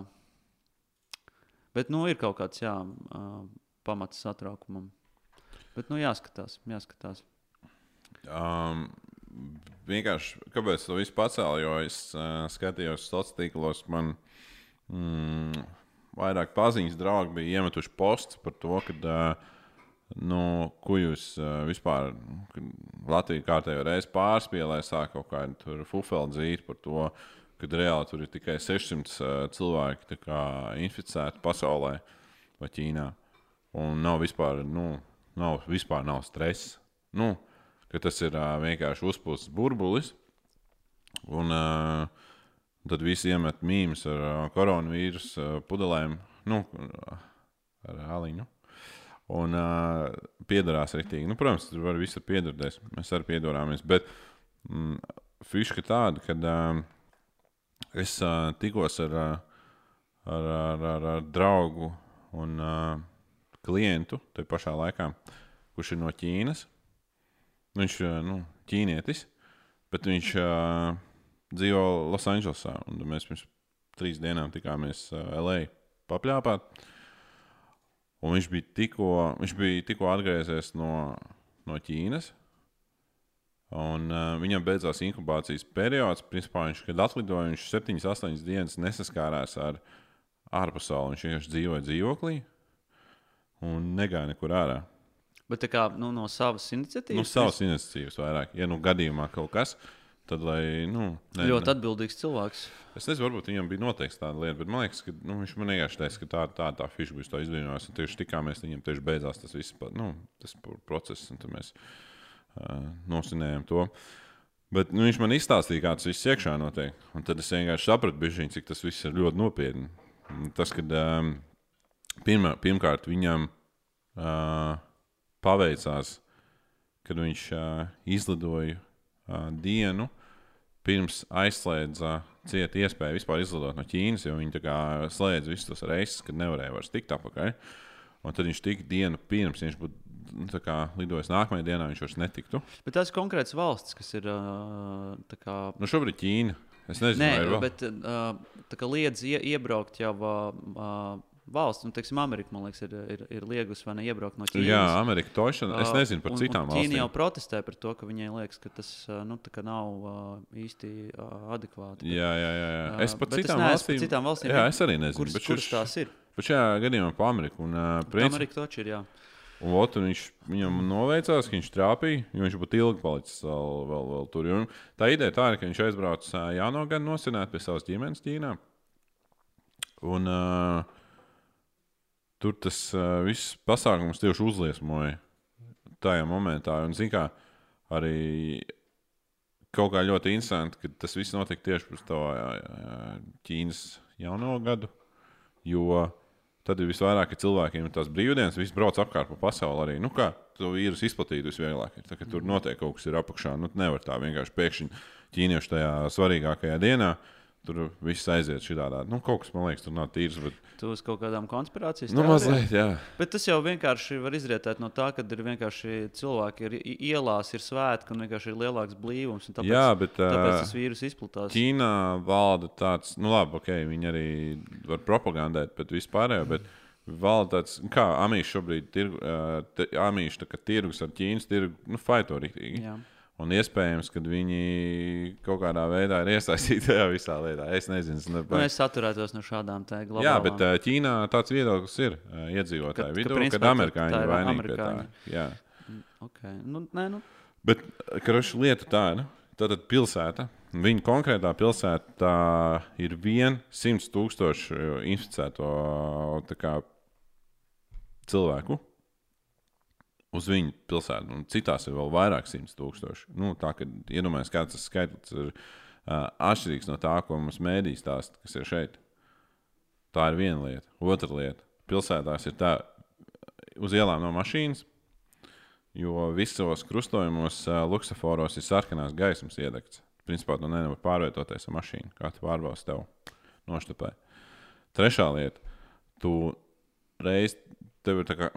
Bet nu, ir kaut kāds jā, uh, pamats satraukumam. Bet nu, jāskatās, jāskatās. Um, vienkārši, kāpēc to visu pacēlu? Jo es uh, skatījos sociālos tīklos, man mm, vairāk paziņas draugi bija iemetuši posts par to, ka, uh, nu, ko jūs uh, vispār, kad Latvija kārtējo reizi pārspīlēja, sāk kaut kādu fufelu dzīvi par to, ka reāli tur ir tikai 600 uh, cilvēki kā, inficēti pasaulē vai Ķīnā. Un nav vispār, nu, nav, vispār nav stresa. Nu, ka tas ir uh, vienkārši uzpūsts burbulis. Un uh, tad visi iemet mīmēs ar uh, koronavīrusu uh, pudelēm, nu, ar aliņu. Un uh, piedarās rītīgi. Nu, protams, tur var visur piedarboties. Mēs arī piedalāmies. Bet mm, fiška tāda, ka uh, es uh, tikos ar, ar, ar, ar, ar draugu un uh, klientu tajā pašā laikā, kurš ir no Ķīnas. Viņš ir nu, ķīnietis, bet viņš uh, dzīvo Losandželosā. Mēs pirms trīs dienām tikāmies uh, LA papļāpāt. Un viņš bija tikko, viņš bija tikko atgriezies no, no Ķīnas. Un, uh, viņam beidzās inkubācijas periods. Principā viņš, kad atlidoja, viņš 7, 8 dienas nesaskārās ar ārpasauli. Viņš vienkārši dzīvoja dzīvoklī un negāja nekur ārā. Bet kā nu, no savas iniciatīvas. Nu, savas iniciatīvas vairāk. Ja nu gadījumā kaut kas, tad lai. Nu, ne, ļoti ne. atbildīgs cilvēks. Es nezinu, varbūt viņam bija noteikti tāda lieta, bet man liekas, ka nu, viņš man vienkārši teica, ka tā, tā, tā fiša būs tā izvienojās. Un tieši tikāmies, viņam tieši beidzās tas viss, nu, tas pro- process, un tad mēs uh, nosinējām to. Bet nu, viņš man izstāstīja, kā tas viss iekšā notiek. Un tad es vienkārši sapratu, bišķiņ, cik tas viss ir ļoti nopietni. Tas, kad um, pirmā, pirmkārt viņam uh, paveicās, kad viņš uh, izlidoja uh, dienu pirms aizslēdza cieta iespēju vispār izlidot no Ķīnas, jo viņi slēdza visus tos reisus, kad nevarēja vairs tikt apakaļ. Un tad viņš tika dienu pirms, viņš būtu nu, kā lidojis nākamajā dienā, viņš vairs netiktu. Bet tas ir konkrēts valsts, kas ir. Kā, Nu, šobrīd Ķīna. Es nezinu, Nē, vai ir vēl. bet uh, liedz ie, iebraukt jau uh, uh, valsts, nu, teiksim, Amerika, man liekas, ir, ir, ir liegus vai ne iebraukt no Ķīnas. Jā, Amerika tošana. Es Uh, nezinu par un- citām un Ķīna valstīm. jau protestē par to, ka viņai liekas, ka tas uh, nu, nav uh, īsti adekvāti. Jā, jā, jā. jā. Uh, Es par bet es citām neesmu par valstīm. citām valstīm, Jā, bet es arī nezinu. Kuras, bet kuras šis- tās ir? Bet šajā gadījumā pa Ameriku. Un, uh, princip, Amerika taču ir, jā. un, ot, un viņš, viņam noveicās, ka viņš trāpīja, jo viņš būtu ilgi palicis vēl, vēl, vēl tur. Un tā ideja tā ir, ka viņš aizbrauc jauno gadu nosināt pie savas ģimenes Ķīnā. Un uh, tur tas uh, viss pasākums tieši uzliesmoja tajā momentā. Un, zin, kā, arī kaut kā ļoti interesanti, ka tas viss notika tieši pirms to Ķīnas jauno gadu. Jo tad ir visvairāk cilvēkiem tās brīvdienas, visi brauc apkārt pa pasauli. Arī. Nu, kā to vīrusu izplatīt visvieglāk? Tā, tur notiek kaut kas ir apakšā. Nu, nevar tā vienkārši pēkšņi ķīniešu tajā svarīgākajā dienā. Tur viss aiziet šādā. Nu, kaut kas man liekas, tur nav tīrs. Bet, Tu uz kaut kādām konspirācijas nu, mazliet, jā. Bet tas jau vienkārši var izrietēt no tā, ka ir vienkārši cilvēki ir ielās, ir svētki un vienkārši ir lielāks blīvums. Tāpēc, jā, bet tāpēc tas vīrus izplatās. Ķīnā valda tāds, nu, labi, ok, viņi arī var propagandēt, bet vispār jau. Bet... Valda tāds, kā amīši šobrīd ir. Tā kā tirgus ar Ķīnas tirgu, nu, faito rīktīgi. Jā. Un iespējams, ka viņi kaut kādā veidā ir iesaistīti tajā visā lietā. Es nezinu, es Nu, nezinu. es atturētos no šādām tā globālām. Jā, bet uh, Ķīnā tāds viedoklis ir Ka- iedzīvotāju ka vidū, principā kad tā- amerikāņi ir ir vainīgi pie tā. Jā. okay. nu, nē, nu, Bet, karoši, lieta tā ir. Tātad pilsēta, viņa konkrētā pilsēta tā ir viena simts tūkstošu inficēto kā, cilvēku uz viņu pilsētu. Un citās ir vēl vairāk simts tūkstoši. Nu, tā kā iedomājieties, kāds tas skaitlis ir uh, atšķirīgs no tā, ko mums mēdīs stāsta, kas ir šeit. Tā ir viena lieta. Otra lieta - pilsētās ir tā, uz ielām nav mašīnas, jo visos krustojumos, uh, luksusforos ir sarkanās gaismas iedegts. Principā tu nevari pārvietoties ar mašīnu, kā tu pārbaudas tev noštapē. Trešā lieta - tu reiz tev ir tā kā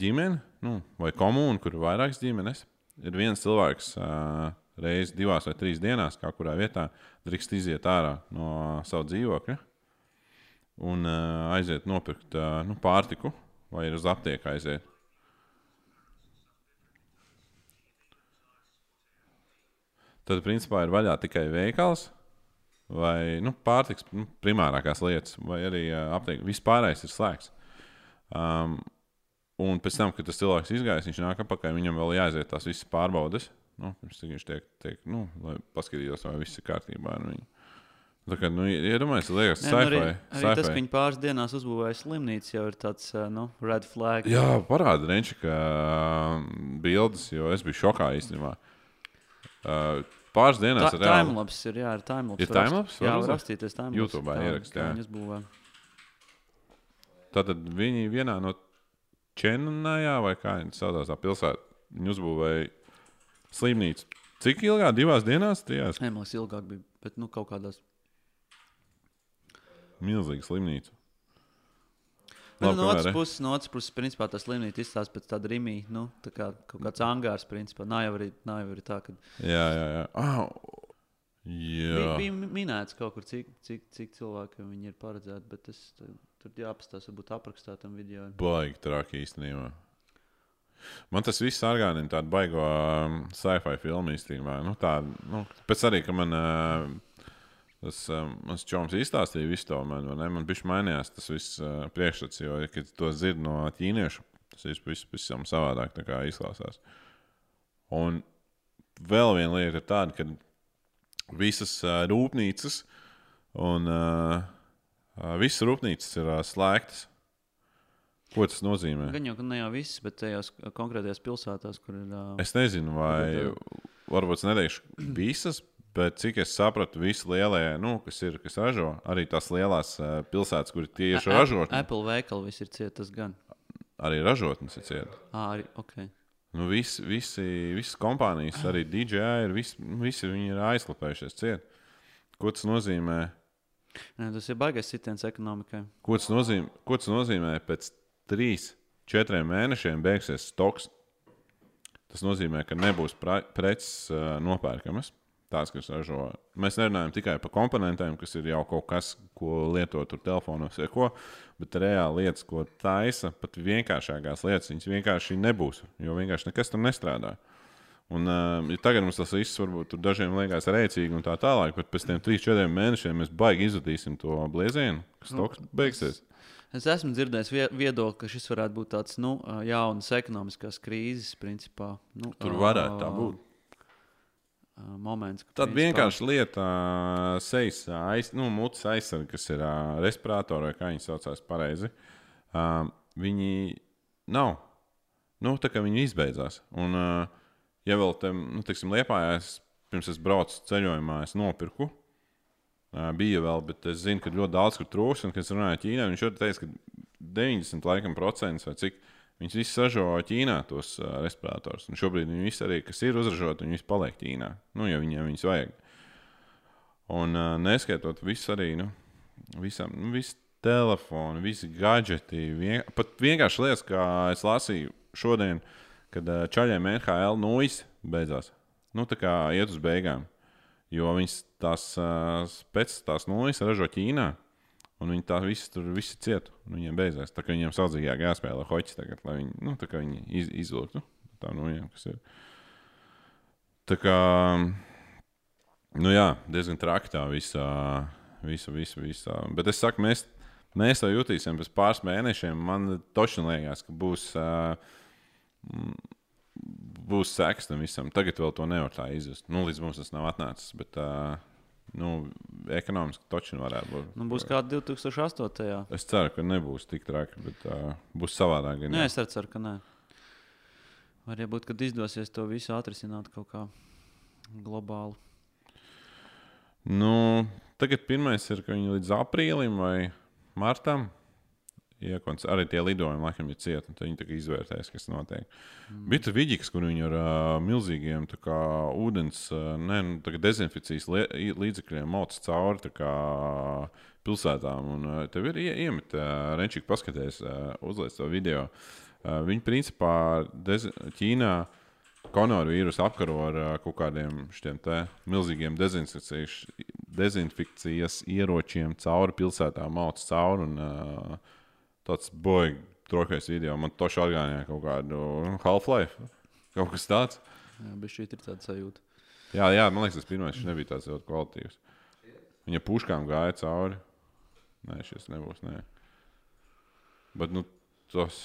ģimene nu, vai komūna, kur ir vairākas ģimenes. Ir viens cilvēks uh, reizes divās vai trīs dienās, kā kurā vietā drīkst iziet ārā no sava dzīvokļa un uh, aiziet nopirkt uh, nu, pārtiku vai uz aptieku aiziet. Tad, principā, ir vaļā tikai veikals vai nu, pārtiks nu, primārākās lietas, vai arī uh, aptiekā. Vispārējais ir slēgts. Um, un pēc tam, kad tas cilvēks izgājis, viņš nāk apakaļ, viņam vēl jāaiziet tās visas pārbaudes. Nu, pirms viņš tiek, tiek nu, lai paskatītos, vai viss ir kārtībā ar viņu. Tā kā, nu, iedomājieties, liekas, Nē, nu, arī, sci-fi. arī tas, ka viņi pāris dienās uzbūvēja slimnīcu, jau ir tāds uh, nu, red flag. Jā, parāda Renči, ka uh, bildes, jo es biju šokā īstenībā. Uh, pāris dienās Tā ir reāli. timelapse ir, jā, ir timelapse. Ir timelapse? Jā, Var rakstīties timelapse. YouTubē kā- jā. viņi vienā no Čenajā vai kā viņi saucās tā pilsētā, viņi uzbūvēja slimnīcu. Cik ilgā? Divās dienās? Trijās? Nē, liekas, ilgāk bija, bet nu, kaut kādās. Milzīga slimnīca. Nu, Labi, no otras puses, no otras puses, principā tā slimnīca izstāsta pēc tāda rīmī, nu, tā kā kaut kāds angārs, principā. Nav jau arī, nav jau arī tā, ka Jā, jā, jā. Ah, jā. bija, bija minēts kaut kur, cik, cik, cik cilvēki viņi ir paredzēti, bet tas tu- tur jāpastāsta, varbūt aprakstā tam video. Baigi traki īstenībā. Man tas viss atgādina tādu baigo um, sci-fi filmu īstenībā. Nu, tā, nu, pēc arī, ka man uh, tas um, mans čoms izstāstīja visu to man, ne? man bija mainījās tas viss uh, priekšstats, jo, kad to dzird no ķīniešu, tas viss vis, visam savādāk izklausās. Un vēl viena lieta ir tāda, ka visas uh, rūpnīcas un uh, visas rūpnīcas ir uh, slēgtas. Ko tas nozīmē? Gan jau, ka ne jau viss, bet tajās konkrētajās pilsētās, kur ir. Es nezinu, vai varbūt es neteikšu visas, bet cik es sapratu, visi lielie, nu, kas ir, kas ražo, arī tās lielās pilsētas, kur tieši ražotnes, Apple veikali viss ir cietas gan. arī ražotnes ir cieta. Ā, arī, ok. Nu, visi, visi, visas kompānijas, arī DJI, ir, visi, nu, visi viņi ir aizklapējušies ciet. Ko tas nozīmē? Nē, tas ir baigais sitiens ekonomikai. Ko tas nozīmē, ko tas nozīmē pēc trīs, četriem mēnešiem beigsies stoks? Tas nozīmē, ka nebūs preces uh, nopērkamas. Tās, kas ražo. Mēs nerunājam tikai par komponentiem, kas ir jau kaut kas, ko lieto tur telefonos vai ko, bet reāli lietas, ko taisa, pat vienkāršākās lietas, viņas vienkārši nebūs, jo vienkārši nekas tur nestrādā. Un, uh, ja tagad mums tas viss varbūt tur dažiem liekas rēcīgi un tā tālāk, bet pēc tam 3-4 mēnešiem mēs baigi izjudīsim to bliezienu, kas Nu, beigsies. Es esmu dzirdējis vie- viedokli, ka šis varētu būt tāds nu, jauns ekonomiskās krīzes principā. Nu, Tur varētu tā būt. Moments, Tad vienkārši lieta, sejas aiz, nu, mutes aizsardzība, kas ir ā, respiratori, vai kā viņi saucās pareizi. ā, Viņi nav. Nu, tā kā viņi izbeidzās. Un, ā, ja vēl tam, nu, teiksim, liepājās, pirms es braucu ceļojumā, es nopirku. Bija vēl, bet es zinu, ka ļoti daudz kur trūks. Un, kad es runāju ar Ķīnā, viņš jau teica, ka 90% laikam, procents vai cik Viņus visus ražo Ķīnā, tos uh, respiratorus. Un šobrīd viņi visi arī, kas ir uzražoti, viņi visi paliek Ķīnā. Nu, ja viņiem viņus vajag. Un uh, neskaitot visu arī, nu, visam, nu, visi telefoni, visi gadgeti. Vien, pat vienkārši lietas, kā es lasīju šodien, kad uh, čaļiem NHL nujas beidzās. Nu, tā kā iet uz beigām. Jo viņas tās uh, pēc tās nujas ražo Ķīnā. Un viņi tā visi tur visi ciet. un Viņiem beidzās. Tā kā viņiem saudzīgāk jāspēlē hoķis tagad, lai viņi, nu, viņi iz, izlūgtu. Tā no viņiem, kas ir. Tā kā, nu jā, diezgan traki tā visā, visa, visa, visā. Bet es saku, mēs, mēs to jutīsim pēc pāris mēnešiem. Man toši liekas, ka būs. Uh, Būs seks tam visam. Tagad vēl to nevar tā izjust. Nu, līdz mums tas nav atnācis. Bet, uh, nu, ekonomiski točni varētu būt. Nu, būs kā 2008. Es ceru, ka nebūs tik traki, bet uh, būs savādāk. Nē, es arī ceru, ka nē. Varbūt, kad izdosies to visu atrisināt kaut kā globāli. Nu, tagad pirmais ir, ka viņi līdz aprīlim vai martam. Iekonc, arī tie lidojumi, laikam, ir cieti. Tad viņi izvērtēs, kas notiek. Mm. Bija tur vidīgs, kur viņi ar uh, milzīgiem kā, ūdens, uh, ne, nu, kā i- līdzekļiem mauc cauri kā, pilsētām. Un, uh, tev ir ie, iemet, uh, Renčīgi paskaties, uh, uzliec to video. Uh, viņi principā Ķīnā koronavīrusu apkaro ar uh, kaut kādiem milzīgiem dezinfekcijas, dezinfekcijas ieročiem cauri pilsētām, mauc cauri. Un, uh, tāds boigs, trokais video. Man to šādi kaut kādu Half-Life. Kaut kas tāds. Jā, bet šī ir tāda sajūta. Jā, jā, man liekas, tas pirmais šis nebija tāds ļoti kvalitīvs. Viņa puškām gāja cauri. Nē, šis nebūs. Nē. Bet nu, tas,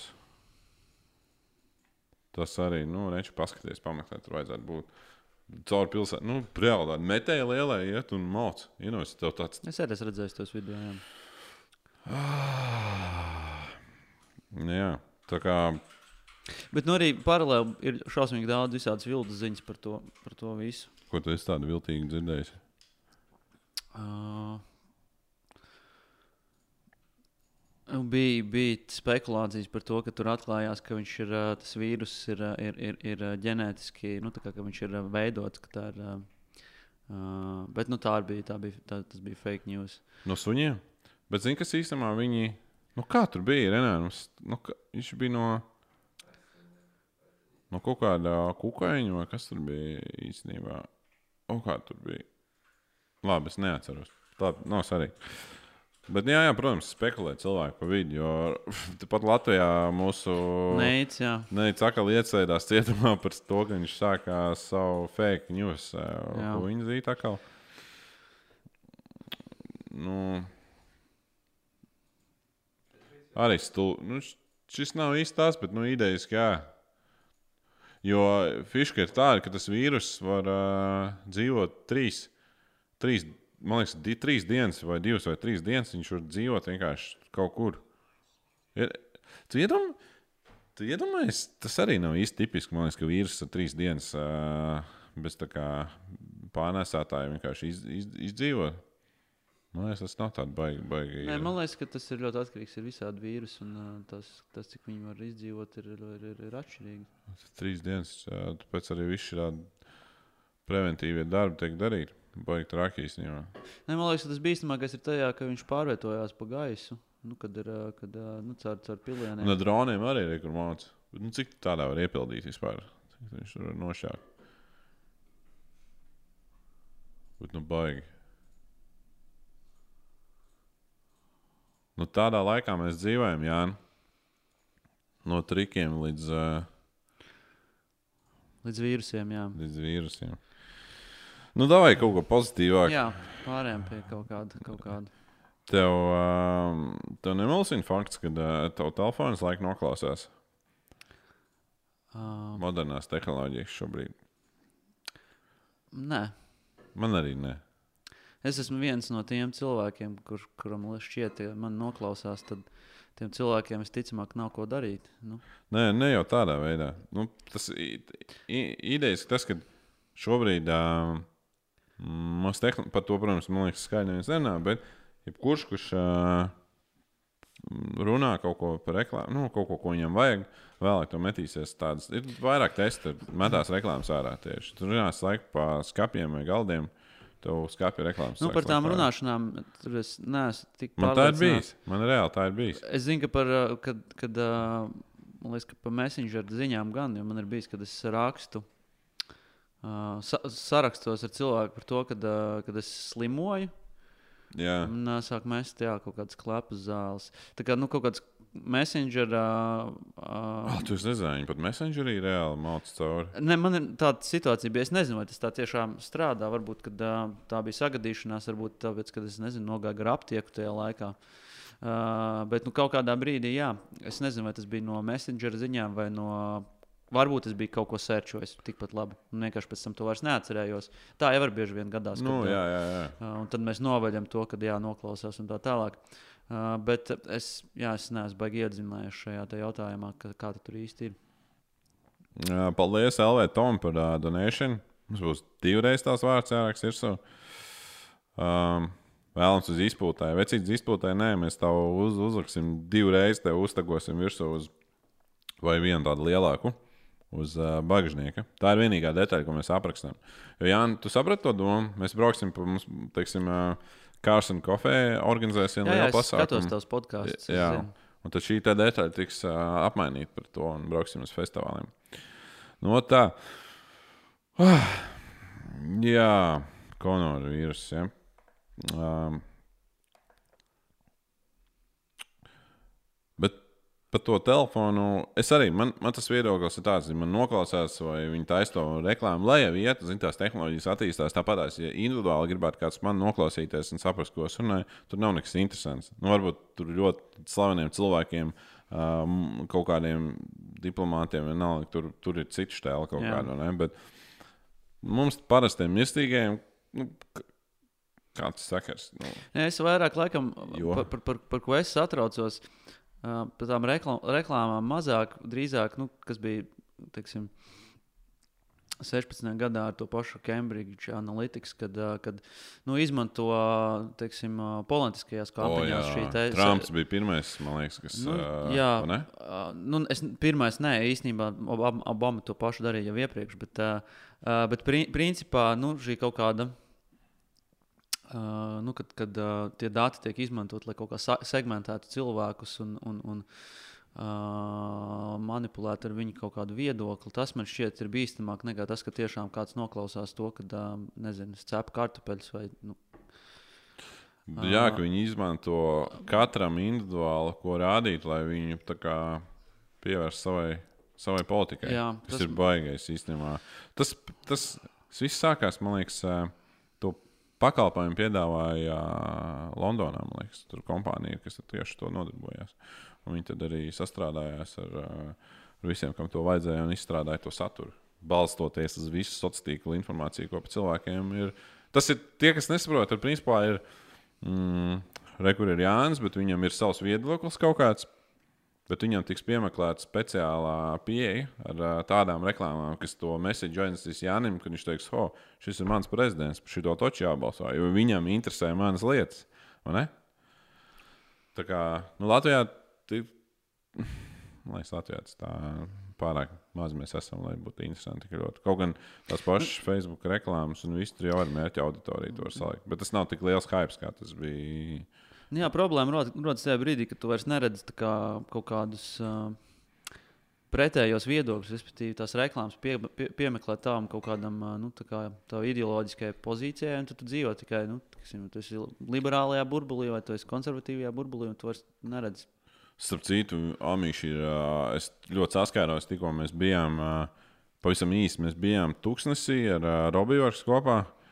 tas arī, nu, reči paskaties, pameklēt, tur vajadzētu būt. Caur pilsētu, nu, reāli tāda metēja lielā iet un tev tāds Es arī esmu redzējis tos video. Jā. Jā, tā kā Bet nu, arī paralēli ir šausmīgi daudz visādas vilnas ziņas par to, par to visu. ko tu esi tādu viltīgu dzirdējis. Uh, bija, bija spekulācijas par to, ka tur atklājās, ka viņš ir, tas vīrus ir, ir, ir, ir ģenētiski, nu, tā kā, ka viņš ir veidots. ka Tā ir, uh, bet nu, tā bija, tā bija, tā, tas bija fake news. No suņiem. Bet zini, kas īstenībā viņi. Nu, kā tur bija? Renārs, nu, ka, viņš bija no, no kaut kāda kukaiņa, vai kas tur bija īstenībā? O, kā tur bija? Labi, es neatceros. Labi, nav svarīgi. Bet, jā, jā, protams, spekulē cilvēki pa vidu. Jo pat Latvijā mūsu Neic, jā. Nē, Caka liecējās cietumā par to, ka viņš sākā savu fake news. eh. Ko viņa zīmē tā kā? Nu, arī stulbi. Nu, šis nav īsti tas, bet nu, idejas, jā. Jo fiška ir tāda, ka tas vīrus var uh, dzīvot trīs, trīs, man liekas, di, trīs dienas, vai divas vai trīs dienas. Viņš var dzīvot vienkārši kaut kur. Ir, tu iedomā, tu iedomājies, tas arī nav īsti tipiski. Man liekas, ka vīruss ir trīs dienas uh, bez tā kā pārnēsātāja vienkārši iz, iz, izdzīvot. Man liekas, tas nav tāds baigi. baigi Nē, man liekas, ka tas ir ļoti atkarīgs no un uh, tas, tas, cik viņi var izdzīvot, ir, ir, ir, ir atšķirīgi. Trīs dienas, tāpēc arī viss šī preventīvie darbi tiek darīti. Baigi traki īstenībā. Nē, man liekas, ka tas bīstamākais ir tajā, ka viņš pārvietojās pa gaisu. Nu, kad ir kad, nu, caur, caur pilieniem. Un ar droniem arī ir kur mācīt. Nu, cik tādā var iepildīt vispār? Cik viņš tur var nošākt? Bet nu baigi. Nu, tādā laikā mēs dzīvojam, Jānis. No trikiem līdz, uh, Līdz vīrusiem, jā. līdz vīrusiem. Nu, davai kaut ko pozitīvāku. Jā, pārējām pie kaut kāda. Kaut kāda. Tev, um, tev nemulsina fakts, ka uh, tev telefons laika noklausās Uh, modernās tehnoloģijas šobrīd. nē, Man arī ne. Es esmu viens no tiem cilvēkiem, kur, kuram šķiet, ja man noklausās, tad tiem cilvēkiem visticamāk nav ko darīt. Nu, Nē, ne jau tādā veidā. Nu, tas idejas, tas, ka šobrīd uh, mums tehn... par to, protams, man liekas, skaidri neviens nerunā, bet jebkurš, kurš uh, runā kaut ko par reklāmu, nu, kaut ko, ko viņam vajag, vēlāk to metīsies tādas. Ir vairāk testi, metās reklāmas ārā tieši. Tur runās laiku pa skapiem vai galdiem. Tev skāpja reklāmas. nu, par tām runāšanām tur es neesmu tik Man tā ir pārliecināts. bijis. Man reāli tā ir bijis. Es zinu, ka par, uh, kad, kad, uh, man liekas, ka par messenger ziņām gan, jo man ir bijis, kad es rakstu. Uh, sa sarakstos ar cilvēku par to, kad, kad es slimoju. Jā. Un sāk mest jā, kaut kādas klapas zāles. Tā kā nu, kaut kāds messenger. Uh, uh, Oh, tu esi nezināji, viņi pat messengerī reāli mācās cauri. Ne, man ir tāda situācija, bija. Es nezinu, vai tas tā tiešām strādā. Varbūt kad, uh, tā bija sagadīšanās, varbūt tāpēc, ka es nezinu, nogāju gar aptieku tajā laikā. Uh, bet nu, kaut kādā brīdī, jā, es nezinu, vai tas bija no Messenger ziņām vai no. Varbūt es biju kaut ko sērčojis tikpat labi. Un vienkārši pēc tam to vairs neatcerējos. Tā jau var bieži vien gadās. Nu, kad, jā, jā, jā. Uh, un tad mēs novaļam to, ka jā, noklausās un tā tālāk. Uh, bet es, jā, es neesmu baigi iedzinājies šajā te jautājumā, ka, kā tur īsti ir. Jā, Paldies, LV Tom, par uh, donāciju. Mums būs divreiz tās vārds jāraksta. So. um, vēlams uz izpūtāju. Vecītas izpūtāju, nē, mēs tev uz, uzliksim divreiz, tev uztagosim virsū uz vai vienu tādu lielāku. Uz uh, bagāžnieka. Tā ir vienīgā detaļa, ko mēs aprakstām. Jo, Jā, tu saprati to domu? Mēs brauksim pa mums, teiksim, uh, Kārsona kafē, organizēsim jā lielu es skatos pasākumu. tavus podkāstus. Jā, un tad šī tā detaļa tiks uh, apmainīta par to un brauksim uz festivāliem. No tā. Ah, jā, konora vīruss. Ja. Um, bet par to telefonu es arī, man, man tas viedoklis ir tāds, ka man noklausās, vai viņi taisa to reklāmu, lai jau iet, zin, tās tehnoloģijas attīstās. Tāpat, ja individuāli gribētu kāds man noklausīties un saprast, ko es runāju, tur nav nekas interesants. Nu, varbūt tur ļoti slaveniem cilvēkiem, um, kaut kādiem diplomātiem, vienalga, tur, tur ir cits stēle kaut kāda. Bet mums parastiem mirstīgajiem. Nu, Kāds sakars? Nu, Nē, es vairāk laikam Jo. par, par, par, par ko es satraucos. Uh, par tām reklā, reklāmām mazāk, drīzāk, nu, kas bija teiksim, 16. gadā ar to pašu Cambridge Analytics, kad, kad nu, izmanto teiksim, politiskajās kampaņās šī te- Trumps bija pirmais, man liekas, kas. Nu, jā, ne? nu, es pirmais, nē, īstenībā Obama, to pašu darīja jau iepriekš, bet, bet pri, principā nu, šī kaut kāda. Uh, nu, kad kad uh, tie dati tiek izmantot, lai kaut kā segmentētu cilvēkus un, un, un uh, manipulētu ar viņu kaut kādu viedokli, tas man šķiet ir bīstamāk nekā tas, ka tiešām kāds noklausās to, ka, uh, nezinu, es cepu kartupeļus vai nu, Jā, ka viņi izmanto katram individuāli, ko rādīt, lai viņu tā kā pievērst savai, savai politikai. Jā, tas, tas- ir baigais īstenībā. Tas, tas, tas viss sākās, man liekas, pakalpojumu piedāvāja ā, Londonā. Man liekas, tur kompānija, kas ar tieši to nodarbojās. Un viņi tad arī sastrādājās ar, ā, ar visiem, kam to vajadzēja, un izstrādāja to saturu. Balstoties uz visu sociālo tīklu informāciju, ko par cilvēkiem ir. Tas ir tie, kas nesaprot, tad principā ir. Mm, Rekur ir Jānis, bet viņam ir savs viedoklis kaut kāds. Bet viņam tiks piemeklēta speciālā pieeja ar tādām reklāmām, kas to message ainesīs Jānim, kad viņš teiks, ho, šis ir mans prezidents, par šito toču jābalso, jo viņam interesē manas lietas. Tā kā nu, Latvijā, lai es Latvijā tā pārāk maz mēs esam, lai būtu interesanti. ļoti. Kaut gan tās pašas Facebook reklāmas un viss tur jau ir mērķa auditorija, to var salikt. Bet tas nav tik liels hype, kā tas bija. Nu Jā, problēma rod- rodas tajā brīdī, kad tu vairs neredzi kā kaut kādus uh, pretējos viedokļus, respektīvi tās reklāmas pie, pie, piemeklēt tām kaut kādam ā, nu, tā kā, ideoloģiskajai pozīcijai, un tad tu dzīvo tikai, nu, tiksim, tu liberālajā burbulī vai tu konservatīvajā burbulī, un tu vairs neredzi. Starp citu, Amīši ir. ā, Es ļoti saskāros, tikko mēs bijām. ā, Pavisam īsi mēs bijām Tuksnesī ar ā, Robiju Orks kopā. Ā,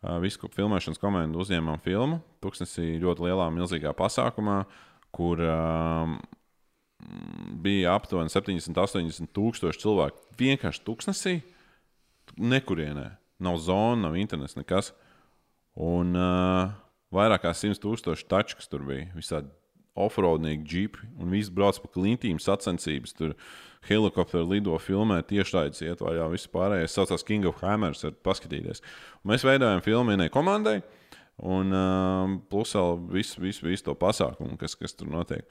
Visu filmēšanas komandu uzņēmām filmu. Tuksnesī ļoti lielā, milzīgā pasākumā, kur um, bija aptuveni 70, 80 tūkstoši cilvēku. Vienkārši Tuksnesī, nekurienē. Nav zona, nav internets, nekas. Un uh, vairāk kā 100 tūkstoši taču, kas tur bija. Visādi offroadnieki, džipi un viss brauc pa klintīm, sacensības. Tur helikopteri lido, filmē, tieši tādas iet vaļā. Viss pārējais saucās King of Hammers, var paskatīties. Un mēs veidojam filmu vienai komandai. Un uh, plus vēl visu, visu, visu to pasākumu, kas, kas tur notiek.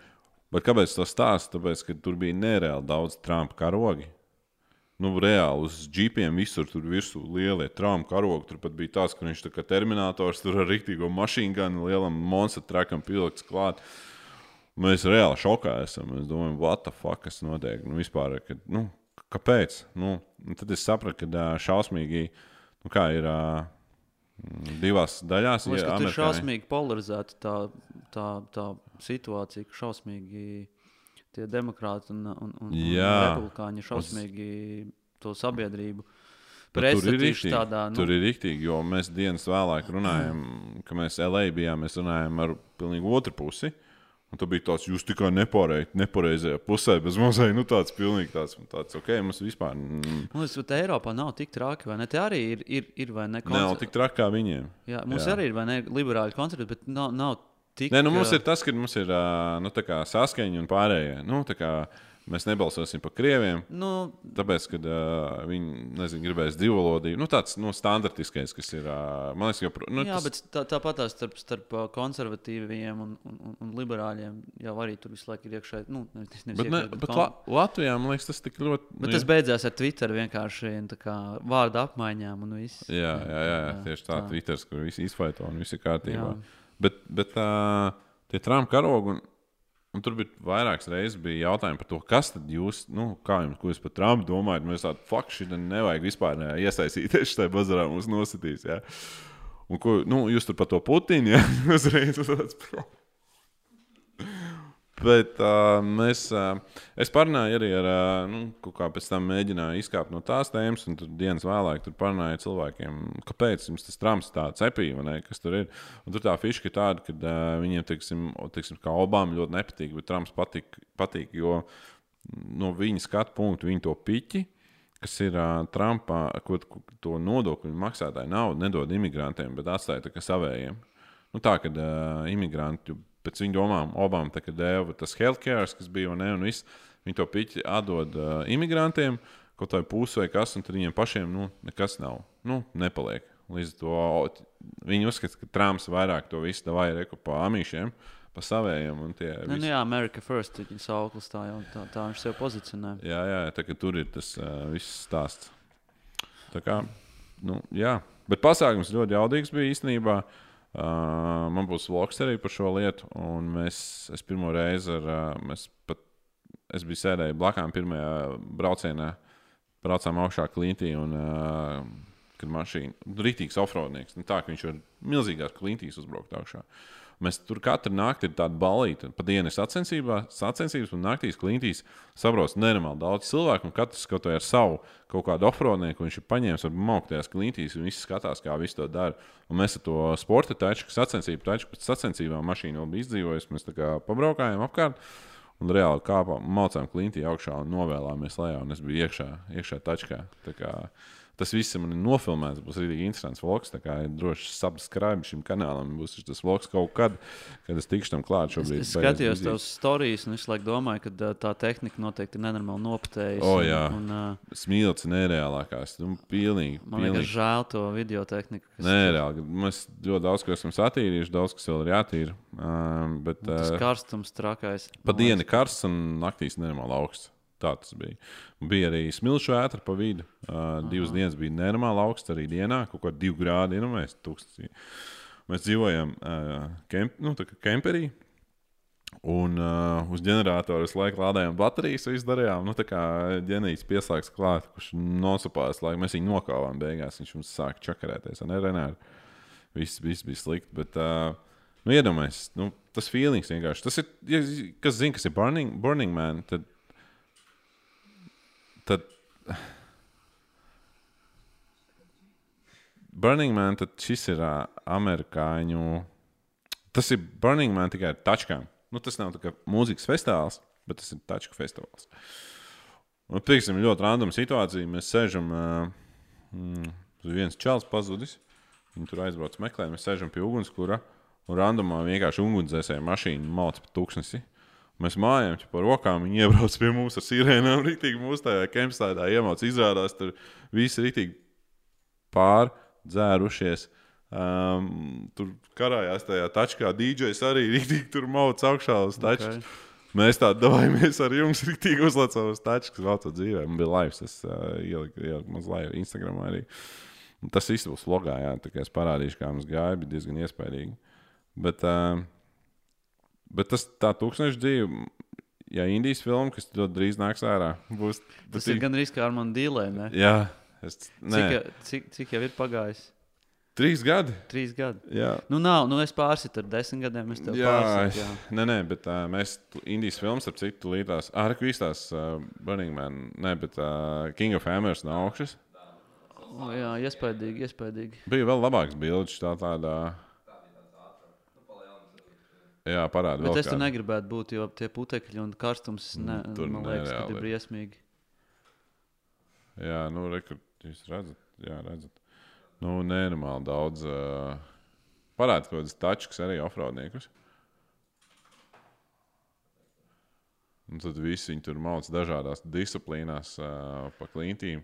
Bet kāpēc tas stāsta? Tāpēc, ka tur bija nereāli daudz Trumpa karogi. Nu, reāli uz džipiem visur tur virsū lielie traumu karogi. Tur pat bija tāds, ka viņš tā kā terminators tur ar rīktīgo mašīnu gan lielam monstru trakam pieliks klāt. Mēs reāli šokā esam. Mēs domājam, what the fuck, kas notiek? Nu, vispār, ka, nu, kāpēc? Nu, tad es sapratu, ka šausmīgi, nu, ir divās daļās. Tur ir Amerikāņi- šausmīgi polarizēta tā, tā, tā situācija, ka šausmīgi tie demokrāti un, un, un, un republikāņi šausmīgi to sabiedrību Nu, Tur ir rīktīgi. tādā. Nu, Tur ir rīktīgi, jo mēs dienas vēlāk runājām, ka mēs LA bijām, mēs runājām ar pilnīgi otru pusi. Un tur bija tāds, jūs tikai nepārēj, nepareizajā pusē, bez mazliet, nu tāds pilnīgi tāds, tāds ok, mums vispār mm, liekas, ka Eiropā nav tik traki, vai ne? Te arī ir, ir, ir vai ne? nav koncer- tik traki kā viņiem. Jā, mums Jā. arī ir, vai ne, liberāļu koncerti, bet nav, nav tik. Nē, nu, mums ir tas, ka mums ir nu, saskaņa un pārējie. Nu, tā kā mēs nebalsosim par krieviem. Nu, Tāpēc, ka uh, viņi nezinu, gribēs divvalodību. Nu, tāds nu, standartiskais, kas ir. Uh, man liekas, ka nu, jā, tas, bet tā, tāpat tās starp, starp konservatīviem un, un, un, un liberāļiem jau arī tur visu laiku ir iekšā. Nu, nevis, nevis bet, ne, iekšēji, bet kon- La Latvijā man liekas, tas tik ļoti. Bet nu, tas beidzās ar Twitter vienkārši tā kā vārdu apmaiņām un viss. Jā, jā, jā, jā, tieši tā. tā. Twitter, kur viss izfaito un viss ir kārtībā. Jā. Bet, bet uh, tie Trumpa karogi, un, un tur bija vairākas reizes bija jautājumi par to, kas tad jūs, nu, kā jums, ko jūs par Trumpu domājat. Mēs tādu faktu šitā nevajag vispār ne, iesaistīties šajā bazarā, mums nositīs. Jā. Un ko, nu, jūs tur par to Putinu, jā, uzreiz uz tāds. Bet uh, mēs, uh, es parunāju arī ar, uh, nu, kā pēc tam mēģināju izkāpt no tās tēmas, un tur dienas vēlāk tur parunāju ar cilvēkiem, kāpēc jums tas trams tāds cepīja, vai ne, kas tur ir. Un tur tā fiška ir tāda, ka uh, viņiem, teiksim, teiksim, kā Obama ļoti nepatīk, bet trams patīk, patīk jo no viņa skatu punktu viņi to piķi. Kas ir uh, Trumpā, ko, to nodokļu maksātāju naudu nedod imigrantiem, bet atstāja tā kā savējiem. Nu, tā kā uh, imigranti pēc viņu domām, Obama tā kā deva tas healthcare, kas bija un ne, un viss, viņi to piķi atdod uh, imigrantiem, kaut vai pusi vai kas, un viņiem pašiem nu, nekas nav. Nu, nepaliek. Līdz to viņi uzskata, ka Trumps vairāk to visu davāja reku pa amīšiem, pa savējiem. un tie Nu, visi- nu, jā, America First ir viņa sauklis, tā jau tā, tā viņš sev pozicionē. Jā, jā, tā kā tur ir tas uh, viss stāsts. Tā kā, nu, jā. Bet pasākums ļoti jaudīgs bija īstenībā. Uh, man būs vlogs arī par šo lietu. Un mēs, es pirmo reizi ar, uh, mēs pat, es biju sēdējis blakām pirmajā braucienā, braucām augšā klintī un uh, kad mašīna, rītīgs offroadnieks. Nu, tā, ka viņš var milzīgās klintīs uzbraukt augšā. Mēs tur katru naktī ir tāda balīta. Pa dienu ir sacensības, un naktīs klintīs sabrauc nenormāli daudz cilvēku. un Katrs vai ar savu kaut kādu offroadnieku, viņš ir paņēmis ar mauktajās klintīs, un viss skatās, kā viņš to dara. Un mēs ar to sporta taču, sacensību taču, pēc sacensībām mašīna vēl bija izdzīvojusi. Mēs tā kā pabraukājām apkārt. Un reāli kāpām, mācām klintī augšā un novēlāmies lejā. Un es biju iekšā, iekšā tačkā. Tā kā Tas viss man ir nofilmēts. Būs arī interesants vlogs. Tā kā ir droši subscribe šim kanālam. Būs tas vlogs kaut kad, kad es tikšu tam klāt. Es, Šobrīd es skatījos tavas stāstus, un visu laiku domāju, ka tā tehnika noteikti ir nenormāli nopatējusi. O, jā. un, un, ā, Smilts nereālākās. Nu, pilnīgi. man liekas, pilnīgi. žēl to video tehniku. Nereāli. Mēs ļoti daudz ko esam satīrījuši, daudz kas vēl ir jātīra. Um, bet Tas uh, karstums trakais. pa dienu liekas. karsts un naktīs nenormāli augsts. Tā tas bija. Bija arī smilšu vētra pa vidu. Uh, divas dienas bija nenormāli augsts arī dienā, kaut kā divi grādi. Nu, mēs, tūkstī. mēs dzīvojam uh, kemp, nu, kemperī. Un uh, uz ģeneratora visu laiku lādējām baterijas, visu darījām. Nu, tā kā ģenēts pieslēgts klāt, kurš nosapās, lai mēs viņu nokāvām beigās. Viņš mums sāka čakarēties. Ne, Renāri? Viss, viss bija slikti. Bet, uh, nu, iedomājieties, nu, tas feelings vienkārši. Tas ir, ja, kas zina, kas ir Burning, burning Man, tad, tad Burning Man, tad šis ir uh, amerikāņu. Tas ir Burning Man tikai ar tačkām. Nu, tas nav kā mūzikas festivāls, bet tas ir tačku festivāls. Un, piemēram, ļoti random situācija. Mēs sēžam, uh, mm, viens čels pazudis. Viņi tur aizbrauc meklēt, mēs sēžam pie ugunskura. Un randomā vienkārši ugunsdzēsēja mašīna mauc pa tūkstnesi. Mēs mājām par rokām, viņi iebrauc pie mums ar sirēnām. Rītīgi mūsu tajā kempstādā iemāc. Izrādās, tur viss rītīgi pārdzērušies. Um, tur karājās tajā tačkā. DJs arī rītīgi tur mauc augšā uz tačkas. Okay. Mēs tā domājamies ar jums, rītīgi uzlacām uz tačkas, vēl to dzīvē. Man bija laivs, es uh, ieliku, ieliku maz laivu Instagramā arī. Un tas viss būs logā, jā, tā kā es parādīšu, kā mums gāja, bija diezgan iespaidīgi. Bet, uh, bet tas tā tūkstoši dzīve, ja Indijas filma, kas ļoti drīz nāks ārā, būs. Tas ir gan arī kā ar mani dīlē. ne? Jā, es, Cik, nē, ja- cik, cik jau ir pagājis? trīs gadi. Trīs gadi. Jā. Nu, nav, nu es pārsitu ar desmit gadiem. Es Jā, pārsitu, jā. nē, nē, bet uh, mēs Indijas filmas, ap citu līdās, ah, reku īstās uh, Burning Man, nē, bet uh, King of Hammers no augšas. O, jā, iespaidīgi, iespaidīgi. Bija vēl labāks bildes, tā tādā. Jā, parāda. Bet es tur negribētu būt, jo tie putekļi un karstums, ne, Mm, tur man liekas, ka ir briesmīgi. Jā, nu, reku, jūs redzat, jā, redzat. Nu, nenormāli daudz. Uh, parāda kaut kādas tačkas arī offroadniekus. Un tad visi viņi tur mācās dažādās disciplīnās, uh, pa klintīm.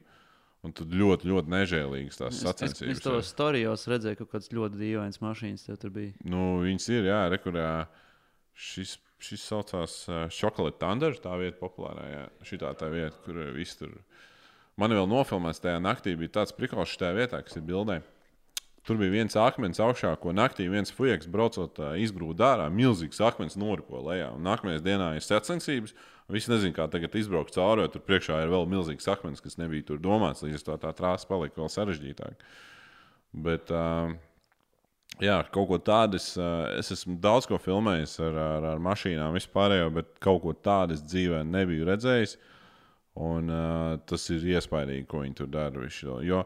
Un tad ļoti, ļoti nežēlīgas tās Es, es, es sacensības. to ir. storijos redzēju, ka kaut kādas ļoti dīvainas mašīnas tev tur bija. Nu, viņas ir, jā, rekurā. Šis, šis saucās uh, Chocolate Thunder, tā vieta populārā. Jā. Šitā tā vieta, kur uh, viss tur. Man vēl nofilmēts tajā naktī, bija tāds prikals šajā vietā, kas ir bildē. Tur bija viens akmens augšā, ko naktī viens fujaks braucot uh, izgrūda ārā. Milzīgs akmens noripo lejā. Un nākamajā dienā ir sacensības. un Visi nezina, kā tagad izbraukt cauri, jo tur priekšā ir vēl milzīgs akmens, kas nebija tur domāts. Līdz ar to tā trāsa palika vēl sarežģītāka. Bet, uh, Jā, kaut ko tādu es, ā, es esmu daudz ko filmējis ar, ar, ar mašīnām, vispārējo, bet kaut ko tādu es dzīvē nebiju redzējis. Un, uh, tas ir iespaidīgi, ko viņi tur dara. Jo,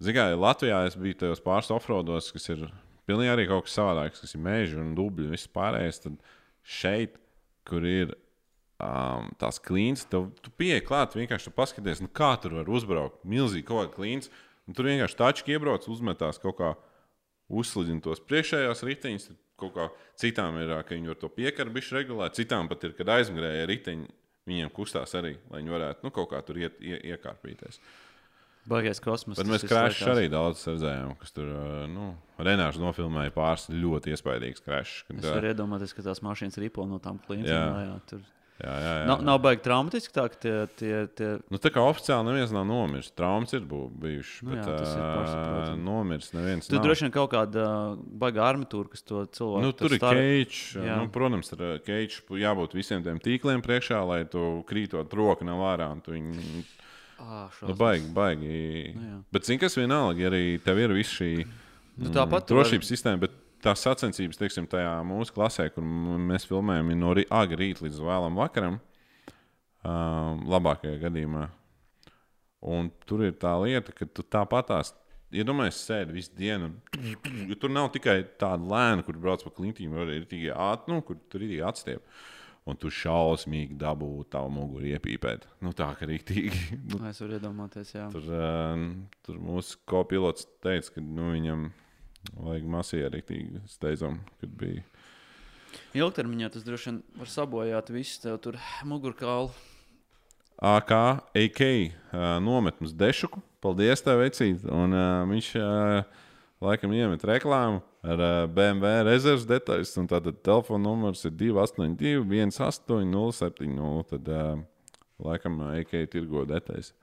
zināmā mērā, Latvijā es biju tajos pāris offroados, kas ir pilnīgi arī kaut kas savādāks, kas ir meži un dubļi un viss pārējais. Tad šeit, kur ir um, tās klīns, tu, tu pieeji klāt, vienkārši tu paskaties, nu, kā tur var uzbraukt. Milzīgi kaut kāda klīns. Un tur vienkārši tački iebrauc, uzmetās kaut kā uzslidina tos priekšējos riteņus. Kaut kā citām ir, ka viņi var to piekarbišu regulēt, citām pat ir, kad aizmugurēji riteņi viņiem kustās arī, lai viņi varētu nu, kaut kā tur iet, ie, iekārpīties. Baigais kosmos. Bet mēs liekas. arī daudz redzējām, kas tur, nu, Renārs nofilmēja pāris ļoti iespaidīgs krāšņs. Es varu iedomāties, ka tās mašīnas ripo no tām Jā. Jā, Jā, jā, nav, nav baigi traumatiski tā, ka tie, tie, tie Nu, tā kā oficiāli neviens nav nomiris. Traumas ir bijušas, Nu bet jā, tas ir pašsaprotami. nomiris neviens. Tur droši vien kaut kāda uh, baigā armatūra, kas to cilvēku Nu, tur ir star- keits. Jā. Nu, protams, ir keits. Jābūt visiem tiem tīkliem priekšā, lai tu krītot roku nav ārā. Viņu, Ā, nu, baigi, baigi. Nu, jā. bet, zini, kas vienalga, ja arī tev ir viss šī Nu, tu drošības sistēma, bet tās sacensības, teiksim, tajā mūsu klasē, kur mēs filmējam, no agri rīta līdz vēlam vakaram, um, labākajā gadījumā. Un tur ir tā lieta, ka tu tāpatās. Iedomājieties, sēdi visu dienu. Jo tur nav tikai tāda lēna, kur brauc pa klintīm, ir tikai ātrāk, nu, kur tur ir atstiep. Un tu šausmīgi dabū tavu muguru iepīpēt. Nu, tā kā rītīgi. Nu, Es varu iedomāties, jā. Tur, uh, tur mūsu kopilots teica, ka nu, viņam vajag masīvi arī steidzam, kad bija. Ilgtermiņā tas droši vien var sabojāt visu tev tur mugurkaulu. AK, AK uh, nometnes dešuku. Paldies, tev, vecīt. Un uh, viņš uh, laikam iemet reklāmu ar uh, BMW rezerves detaļas. Un tātad telefona numurs ir 282, 180, Tad uh, laikam uh, AK tirgo detaļas.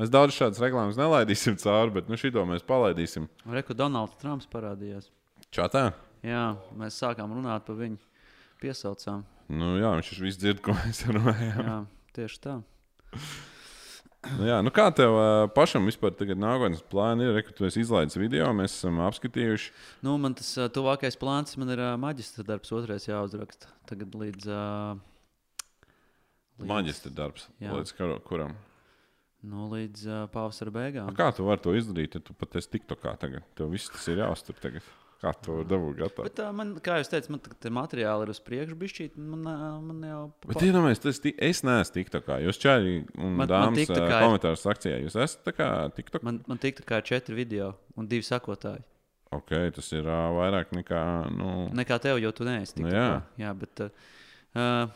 Mēs daudz šādas reklāmas nelaidīsim cauri, bet nu, šito mēs palaidīsim. Reku Donalds Trumps parādījās. Čatā? Jā, mēs sākām runāt par viņu. piesaucām. Nu, jā, viņš visu dzird, ko mēs runājam. Jā, tieši tā. Nu, jā, nu kā tev uh, pašam vispār tagad nākotnes plāni ir? Re, ka tu esi izlaidis video, mēs esam apskatījuši. Nu, man tas uh, tuvākais plāns man ir uh, maģistra darbs, otrais jāuzraksta. Tagad līdz. Uh, līdz Maģistra darbs, Jā. līdz kuram. Nu, līdz uh, pavasara A, beigām. kā tu vari to izdarīt, ja tu pat esi TikTokā tagad? Tev viss tas ir jāuztur tagad. Kā to dabūji gatavu? Bet, uh, man, kā jau teicu, man tie materiāli ir uz priekšu, bišķīt. Man, uh, man jau. pa- Bet iedomājieties, tas ti- es neesmu TikTokā. Jūs čaļi un Man- man dāmas TikTokā ā, ir- komentāru sekcijā. Jūs esat tā kā TikTok? Man, man tiktu kā četri video un divi sakotāji. Ok, tas ir ā, vairāk nekā. Nu, Nekā tev, jo tu neesi. Nu, TikTokā. jā. jā, bet. Uh, uh,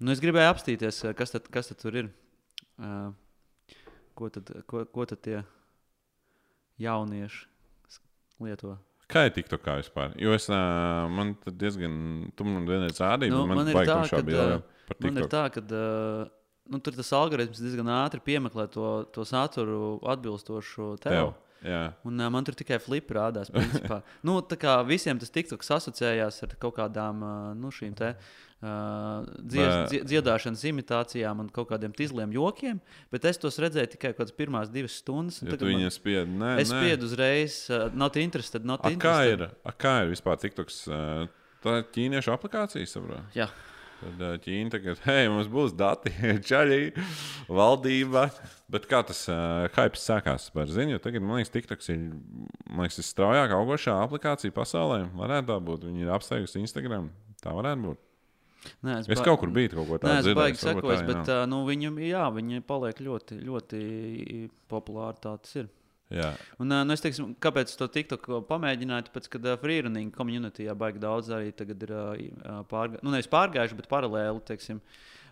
nu es gribēju apstīties, uh, kas tad, kas tad tur ir. Uh, ko, tad, ko, ko tad tie jaunieši lieto? kā ir TikTokā vispār? Jo es, ā, man diezgan, tu man vienreiz rādīji, Nu, man, man ir tā, ā, par Man ir tā, ka uh, nu, tur tas algoritms diezgan ātri piemeklē to, to saturu atbilstošu tev. Tev. Jā. Un, uh, man tur tikai flipi rādās. nu, tā kā visiem tas TikToks asociējās ar kaut kādām uh, nu, šīm te, uh, dzies, dzie, dziedāšanas imitācijām un kaut kādiem tizliem jokiem, bet es tos redzēju tikai kaut kādas pirmās divas stundas. un Ja tu viņai spied, nē, Es nē. spiedu uzreiz, uh, not interested, not A, kā interested. ir? A, kā ir vispār TikToks? ā, Tā ir ķīniešu aplikācija, saprotu. Jā. Tad ā, Ķīna tagad, hei, mums būs dati, čaļi, valdība. Bet kā tas uh, hype sākās par ziņu? Tagad, man liekas, TikToks ir liekas, visstraujāk augošā aplikācija pasaulē. Varētu tā būt. Viņi ir apsteigusi Instagram. Tā varētu būt. Nē, Es ba- kaut kur biju kaut ko tādu es dzirdējis. baigi arī bet uh, nu, viņam, jā, viņi paliek ļoti, ļoti populāri. Tā tas ir. Jā, Un, nu, es teikšu, kāpēc to TikTok pamēģināju? Tāpēc, ka uh, freerunning komunitī baigi daudz arī tagad ir uh, pārgājuši, nu, nevis pārgājuši, bet paralēli. Teiksim.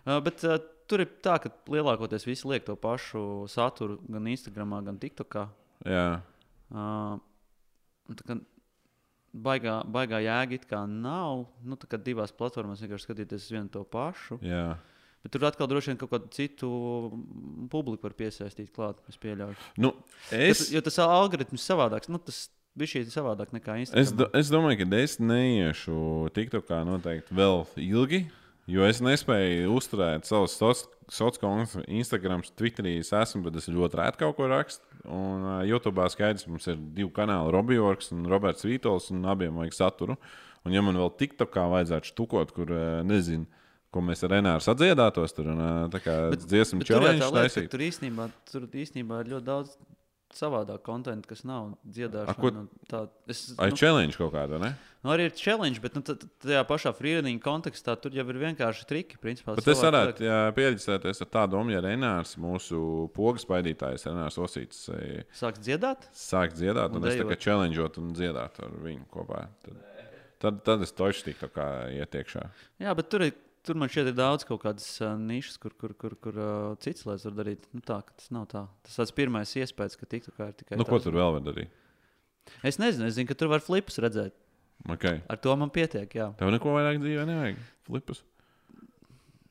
Uh, bet uh, tur ir tā, ka lielākoties visi liek to pašu saturu gan Instagram, gan TikTokā. jā. Uh, tā kā baigā, baigā jēga it kā nav. Nu, tā kā divās platformās vienkārši skatīties uz vienu to pašu. jā. Bet tur atkal droši vien kaut kādu citu mm, publiku var piesaistīt klāt. Es pieļauju. Nu, Es... es, Jo tas algoritms ir savādāks. Nu, tas bija šī savādāk nekā Es, Instagram. do, es domāju, ka es neiešu TikTokā noteikti vēl ilgi, jo es nespēju uzturēt savus sociālos kontus, Instagram, Twitterī. Es esmu, bet es ļoti rēti kaut ko rakstu. Un uh, YouTube skaidrs, mums ir divi kanāli, Robijorks un Roberts Vītols, un abiem vajag saturu. Un, ja man vēl TikTokā vajadzētu štukot, kur uh, nezinu, ko mēs ar Renāru sadziedātos, tur un kā dziesmu Bet tur lieta, taisīt. tur īstenībā, tur īstenībā ir ļoti daudz savādāk konta, kas nav dziedāšana. Ko- nu, tā, es, Ai, nu, challenge kaut kāda, ne? nu, arī ir challenge, bet nu, tajā pašā freerunning kontekstā tur jau ir vienkārši triki. Principā, Bet es varētu pieredzēties ar tādu domu, ja Renārs, mūsu pogas spaidītājs, Renārs Osīts, Sāks dziedāt. sāk dziedāt, un, Un es tā kā challengeot un dziedāt ar viņu kopā. Tad, tad, tad es toši tiktu kā ietiekšā. Jā, bet tur, ir, tur man šķiet, ir daudz kaut kādas uh, nišas, kur, kur, kur, kur uh, cits lietas var darīt. Nu, tā, tas nav tā. Tas tāds pirmais iespējas, ka TikTokā ir tikai. Nu, ko tāds. tur vēl var darīt? Es nezinu, es zinu, ka tur var flipus redzēt. Okay. Ar to man pietiek. Jā. Tev neko vairāk dzīvē nevajag. Flipus.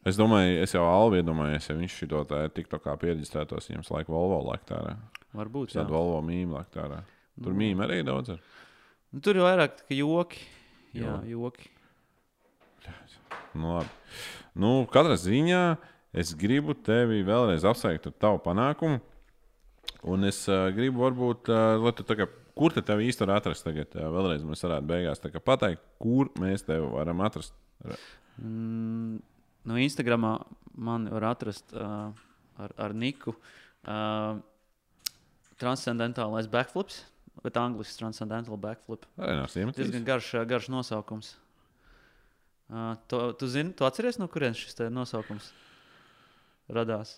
Es domāju, es jau Alvi iedomājos, ja viņš šo tā TikTokā pieredzētos, viņam laika Volvo laika ārā. Varbūt. Tāda Volvo mīmīma laika ārā. Tur Nu. mīmīma arī daudz. Ir. Nu, tur ir vairāk kā joki. Jā, Jo. joki. Nu, labi. nu, katrā ziņā es gribu tevi vēlreiz apsveikt ar tavu panākumu. Un es uh, gribu, varbūt, uh, lai tu kā, kur te tevi īsti var atrast tagad? Uh, vēlreiz mēs varētu beigās pateikt, kur mēs tevi varam atrast. Mm, no Instagramā man var atrast uh, ar, ar Niku uh, transcendentālais backflips, bet angļuiski transcendental backflip. Nāc iemetīs. Diezgan garš, garš nosaukums. Uh, to, tu zini, tu atceries, no kurienes šis nosaukums radās?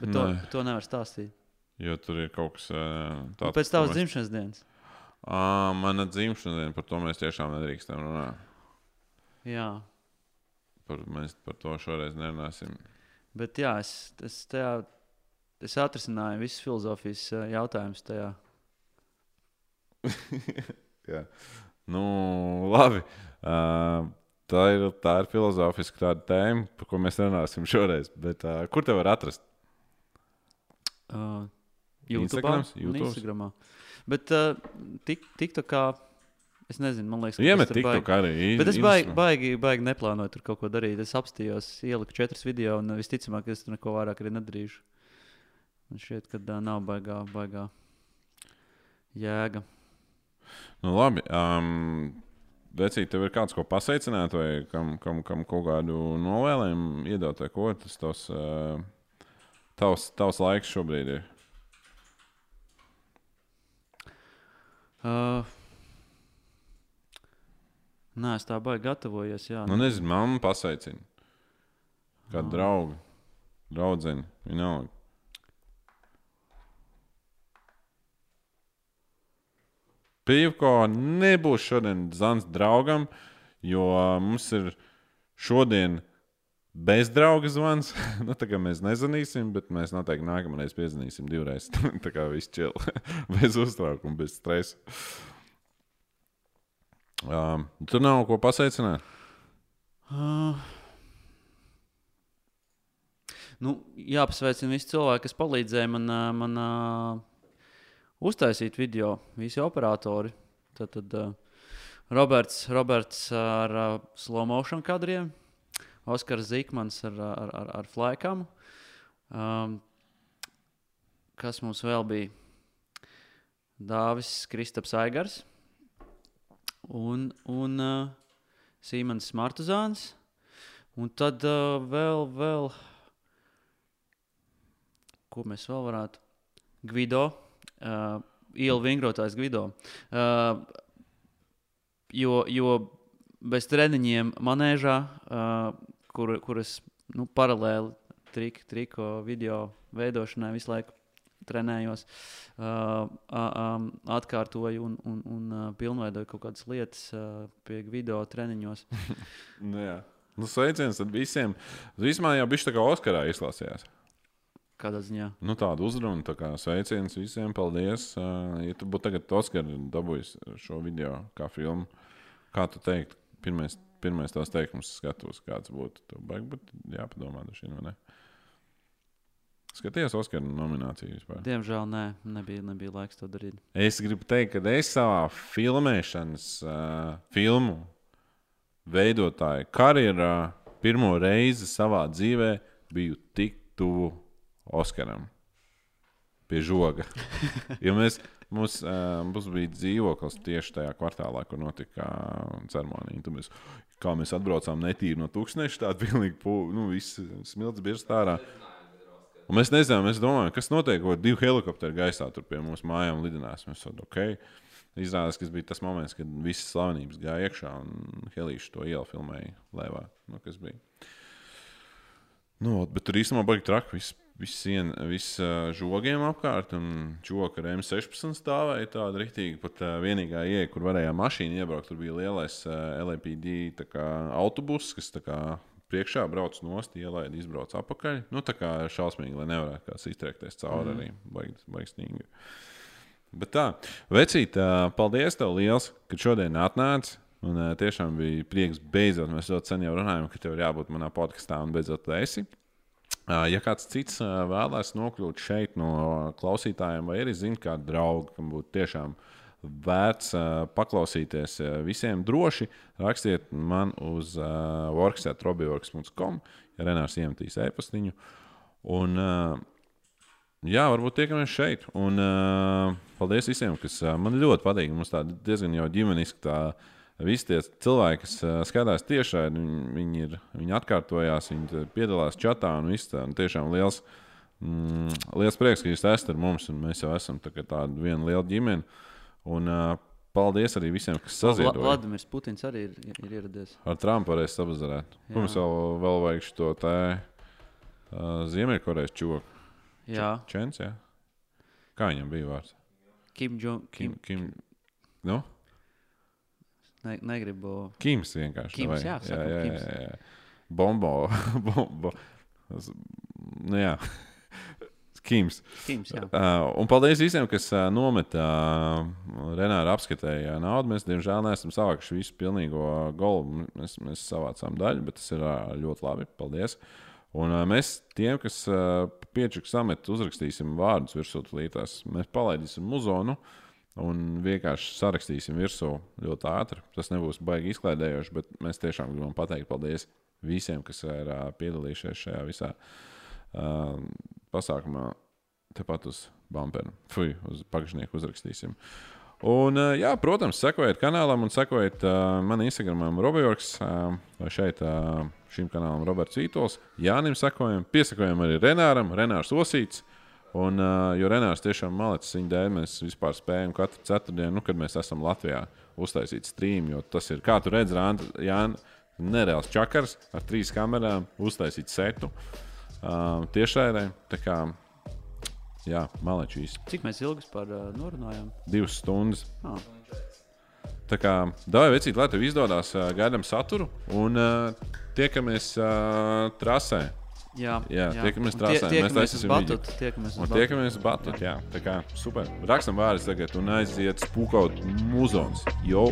Bet to, Nē. to nevar stāstīt. Jo tur ir kaut kas uh, Nu, tāds. pēc tavas dzimšanas dienas. Ah, mana dzimšanas diena, par to mēs tiešām nedrīkstam runāt. Jā, Par, mēs par to šoreiz nerunāsim. bet jā, es, es, tajā, es atrisināju visus filozofijas jautājumus tajā. Jā. Nu, labi. Uh, tā, ir, tā ir filozofiska tāda tēma, par ko mēs runāsim šoreiz. Bet, uh, kur te var atrast? Uh, YouTube? Instagramā. Bet uh, tik, tik tā kā Es nezinu, man liekas, ka Iemet tas tiktu baigi- arī. Bet es baigi, baigi, baigi neplānoju tur kaut ko darīt. Es apstājos, ieliku četras video, un visticamāk, es tur neko vairāk arī nedarīšu. Man šķiet, ka tā nav baigā, baigā jēga. Nu, labi. Um, Vecīt, tev ir kāds, ko pasveicināt, vai kam, kam, kam kaut kādu novēlējumu iedot, vai ko tas tavs, uh, tavs, tavs laiks šobrīd ir? Uh, Nē, es tā baigi gatavojos. Jā, Nu, nezinu, mamma pasveicina. Kādu Ah. draugu, draugu, vienalga. Pīvko nebūs šodien Zans draugam, jo mums ir šodien bez drauga zvans. nu, tā kā mēs nezvanīsim, bet mēs noteikti nākamreiz piezvanīsim divreiz. tā kā viss čil, bez uztraukuma, bez stresa. Um, tur nav ko pasveicināt. Uh, nu, jāpasveicina visi cilvēki, kas palīdzēja man, ā, man uh, uztaisīt video, visi operatori. Tad, tad uh, Roberts, Roberts ar uh, slow motion kadriem, Oskars Zikmans ar, ar, ar, ar flēkām. Um, kas mums vēl bija? Dāvis Kristaps Aigars un, un uh, Simons Martuzāns. Un tad uh, vēl, vēl, ko mēs vēl varētu? Gvido, uh, ielu vingrotājs Gvido. Uh, jo, jo bez treniņiem manēžā, uh, kur, kuras nu, paralēli trik, triko video veidošanai visu laiku trenējos, uh, uh, atkārtoju un, un, un uh, pilnveidoju kaut kādas lietas uh, pie video treniņos. Nu, jā. nu, sveiciens visiem. Vismaz jau bija tā kā Oskarā izklausījās. Kādā ziņā? Nu, tāda uzruna, tā kā sveiciens visiem. Paldies. Uh, Ja tu būtu tagad Oskara dabūjis šo video kā filmu, kā tu teiktu, pirmais, pirmais tās teikums skatos, kāds būtu. Tev baigi būtu jāpadomā, vien, vai ne? Skaties, Oskara nomināciju vispār. Diemžēl nē, nebija, nebija laiks to darīt. Es gribu teikt, ka es savā filmēšanas, uh, filmu veidotāju karjerā pirmo reizi savā dzīvē biju tik tuvu Oskaram pie žoga. Jo mēs, mums, mums bija dzīvoklis tieši tajā kvartālā, kur notika ceremonija. Tad Mēs, kā mēs atbraucām netīri no tūkstoša, tāda pilnīgi nu, smilts bija stārā. Un mēs nezinām, mēs domājam, kas notiek, ko divi helikopteri gaisā tur pie mums mājām lidinās. Mēs saprotam, ok. Izrādās, ka tas bija tas moments, kad visas slavenības gāja iekšā un Helīša to ielu filmēja Lēvā. Nu, kas bija? Nu, bet tur īstenībā bija traki. Viss vis sien, viss uh, žogiem apkārt, un čoka ar M16 stāvēja tāda rītīga. Pat vienīgā ieeja, kur varēja mašīnu iebraukt, tur bija lielais kā autobuss, kas priekšā brauc nost, ielaid, izbrauc apakaļ. Nu, tā kā šausmīgi, lai nevarētu kāds iztriekties cauri arī. Baigi, baigi stingri. Bet tā, vecīt, paldies tev liels, ka šodien atnāci. Un tiešām bija prieks beidzot. Mēs ļoti sen jau runājām, ka tev ir jābūt manā podkāstā, un beidzot esi. Ja kāds cits vēlēs nokļūt šeit no klausītājiem, vai arī zina kādu draugu, kam būtu tiešām vērts paklausīties visiem droši, rakstiet man uz works.robiworks.com, ja Renārs iemetīs e-pastiņu. Un, jā, varbūt tiekamies šeit. Un paldies visiem, kas man ļoti patīk. Mums tāda diezgan jau ģimeniski tā. Visi tie cilvēki, kas skatās tiešā, viņi, viņi, ir, viņi atkārtojās, viņi te piedalās čatā un viss tā. Un tiešām liels, mm, liels prieks, ka jūs esat ar mums. un Mēs jau esam tā tāda viena liela ģimene. Un uh, paldies arī visiem, kas saziedoja. Vladimirs Putins arī ir, ir ieradies. Ar Trumpu varēs sabazarēt. Mums vēl, vēl vajag šo tā uh, Ziemeļkorejas čoku. Jā, Čens, jā. Kā viņam bija vārds? Kim Jong Kim, Kim. Kim, nu? Ne, negribu. Kims vienkārši. Kims, jā, jā, sakam, jā, Kims. jā, jā. Bombo. Bombo. Nu, jā. Kims. Kims, jā. Uh, un paldies visiem, kas uh, nometa uh, Renāra apskatēja naudu. Mēs, diemžēl, neesam savākuši visu pilnīgo golu. Mēs, mēs savācām daļu, bet tas ir uh, ļoti labi. Paldies! Un uh, mēs tiem, kas uh, piečuks samet, uzrakstīsim vārdus virsū lītās. Mēs palaidīsim muzonu. Un vienkārši sarakstīsim virsū ļoti ātri. Tas nebūs baigi izklaidējoši, bet mēs tiešām gribam pateikt paldies visiem, kas ir piedalījušies šajā visā uh, pasākumā. Tepat uz bumpera, fui, uz pagājušnieku uzrakstīsim. Un, uh, jā, protams, sekojiet kanālam un sekojiet uh, manam Instagramam, Roberts, uh, vai šeit šim kanālam Roberts Vītols. Jānim sekojam, piesakojam arī Renāram, Renārs Osīts. Un, uh, jo Renārs tiešām malicis viņa dēļ, mēs vispār spējam katru ceturtdienu, nu, kad mēs esam Latvijā, uztaisīt streamu. Jo tas ir, kā tu redzi, Jānis, nereāls čakars ar trīs kamerām, uztaisīt setu uh, tiešraidē. Jā, malečīs, Cik mēs ilgi par uh, norunājām? divas stundas. Ah. Tā kā dāvāj vecīt, lai tev izdodas, uh, gaidām saturu un uh, tiekamies uh, trasē. Jā, Jā, tiekamies Un trasē, mēs taisīsim batutu. Tiekamies uz Un batutu. tiekamies uz Batutu. Jā, tā kā super. Rakstam vārdus tagad un aiziet spūkaut muzons. Jo!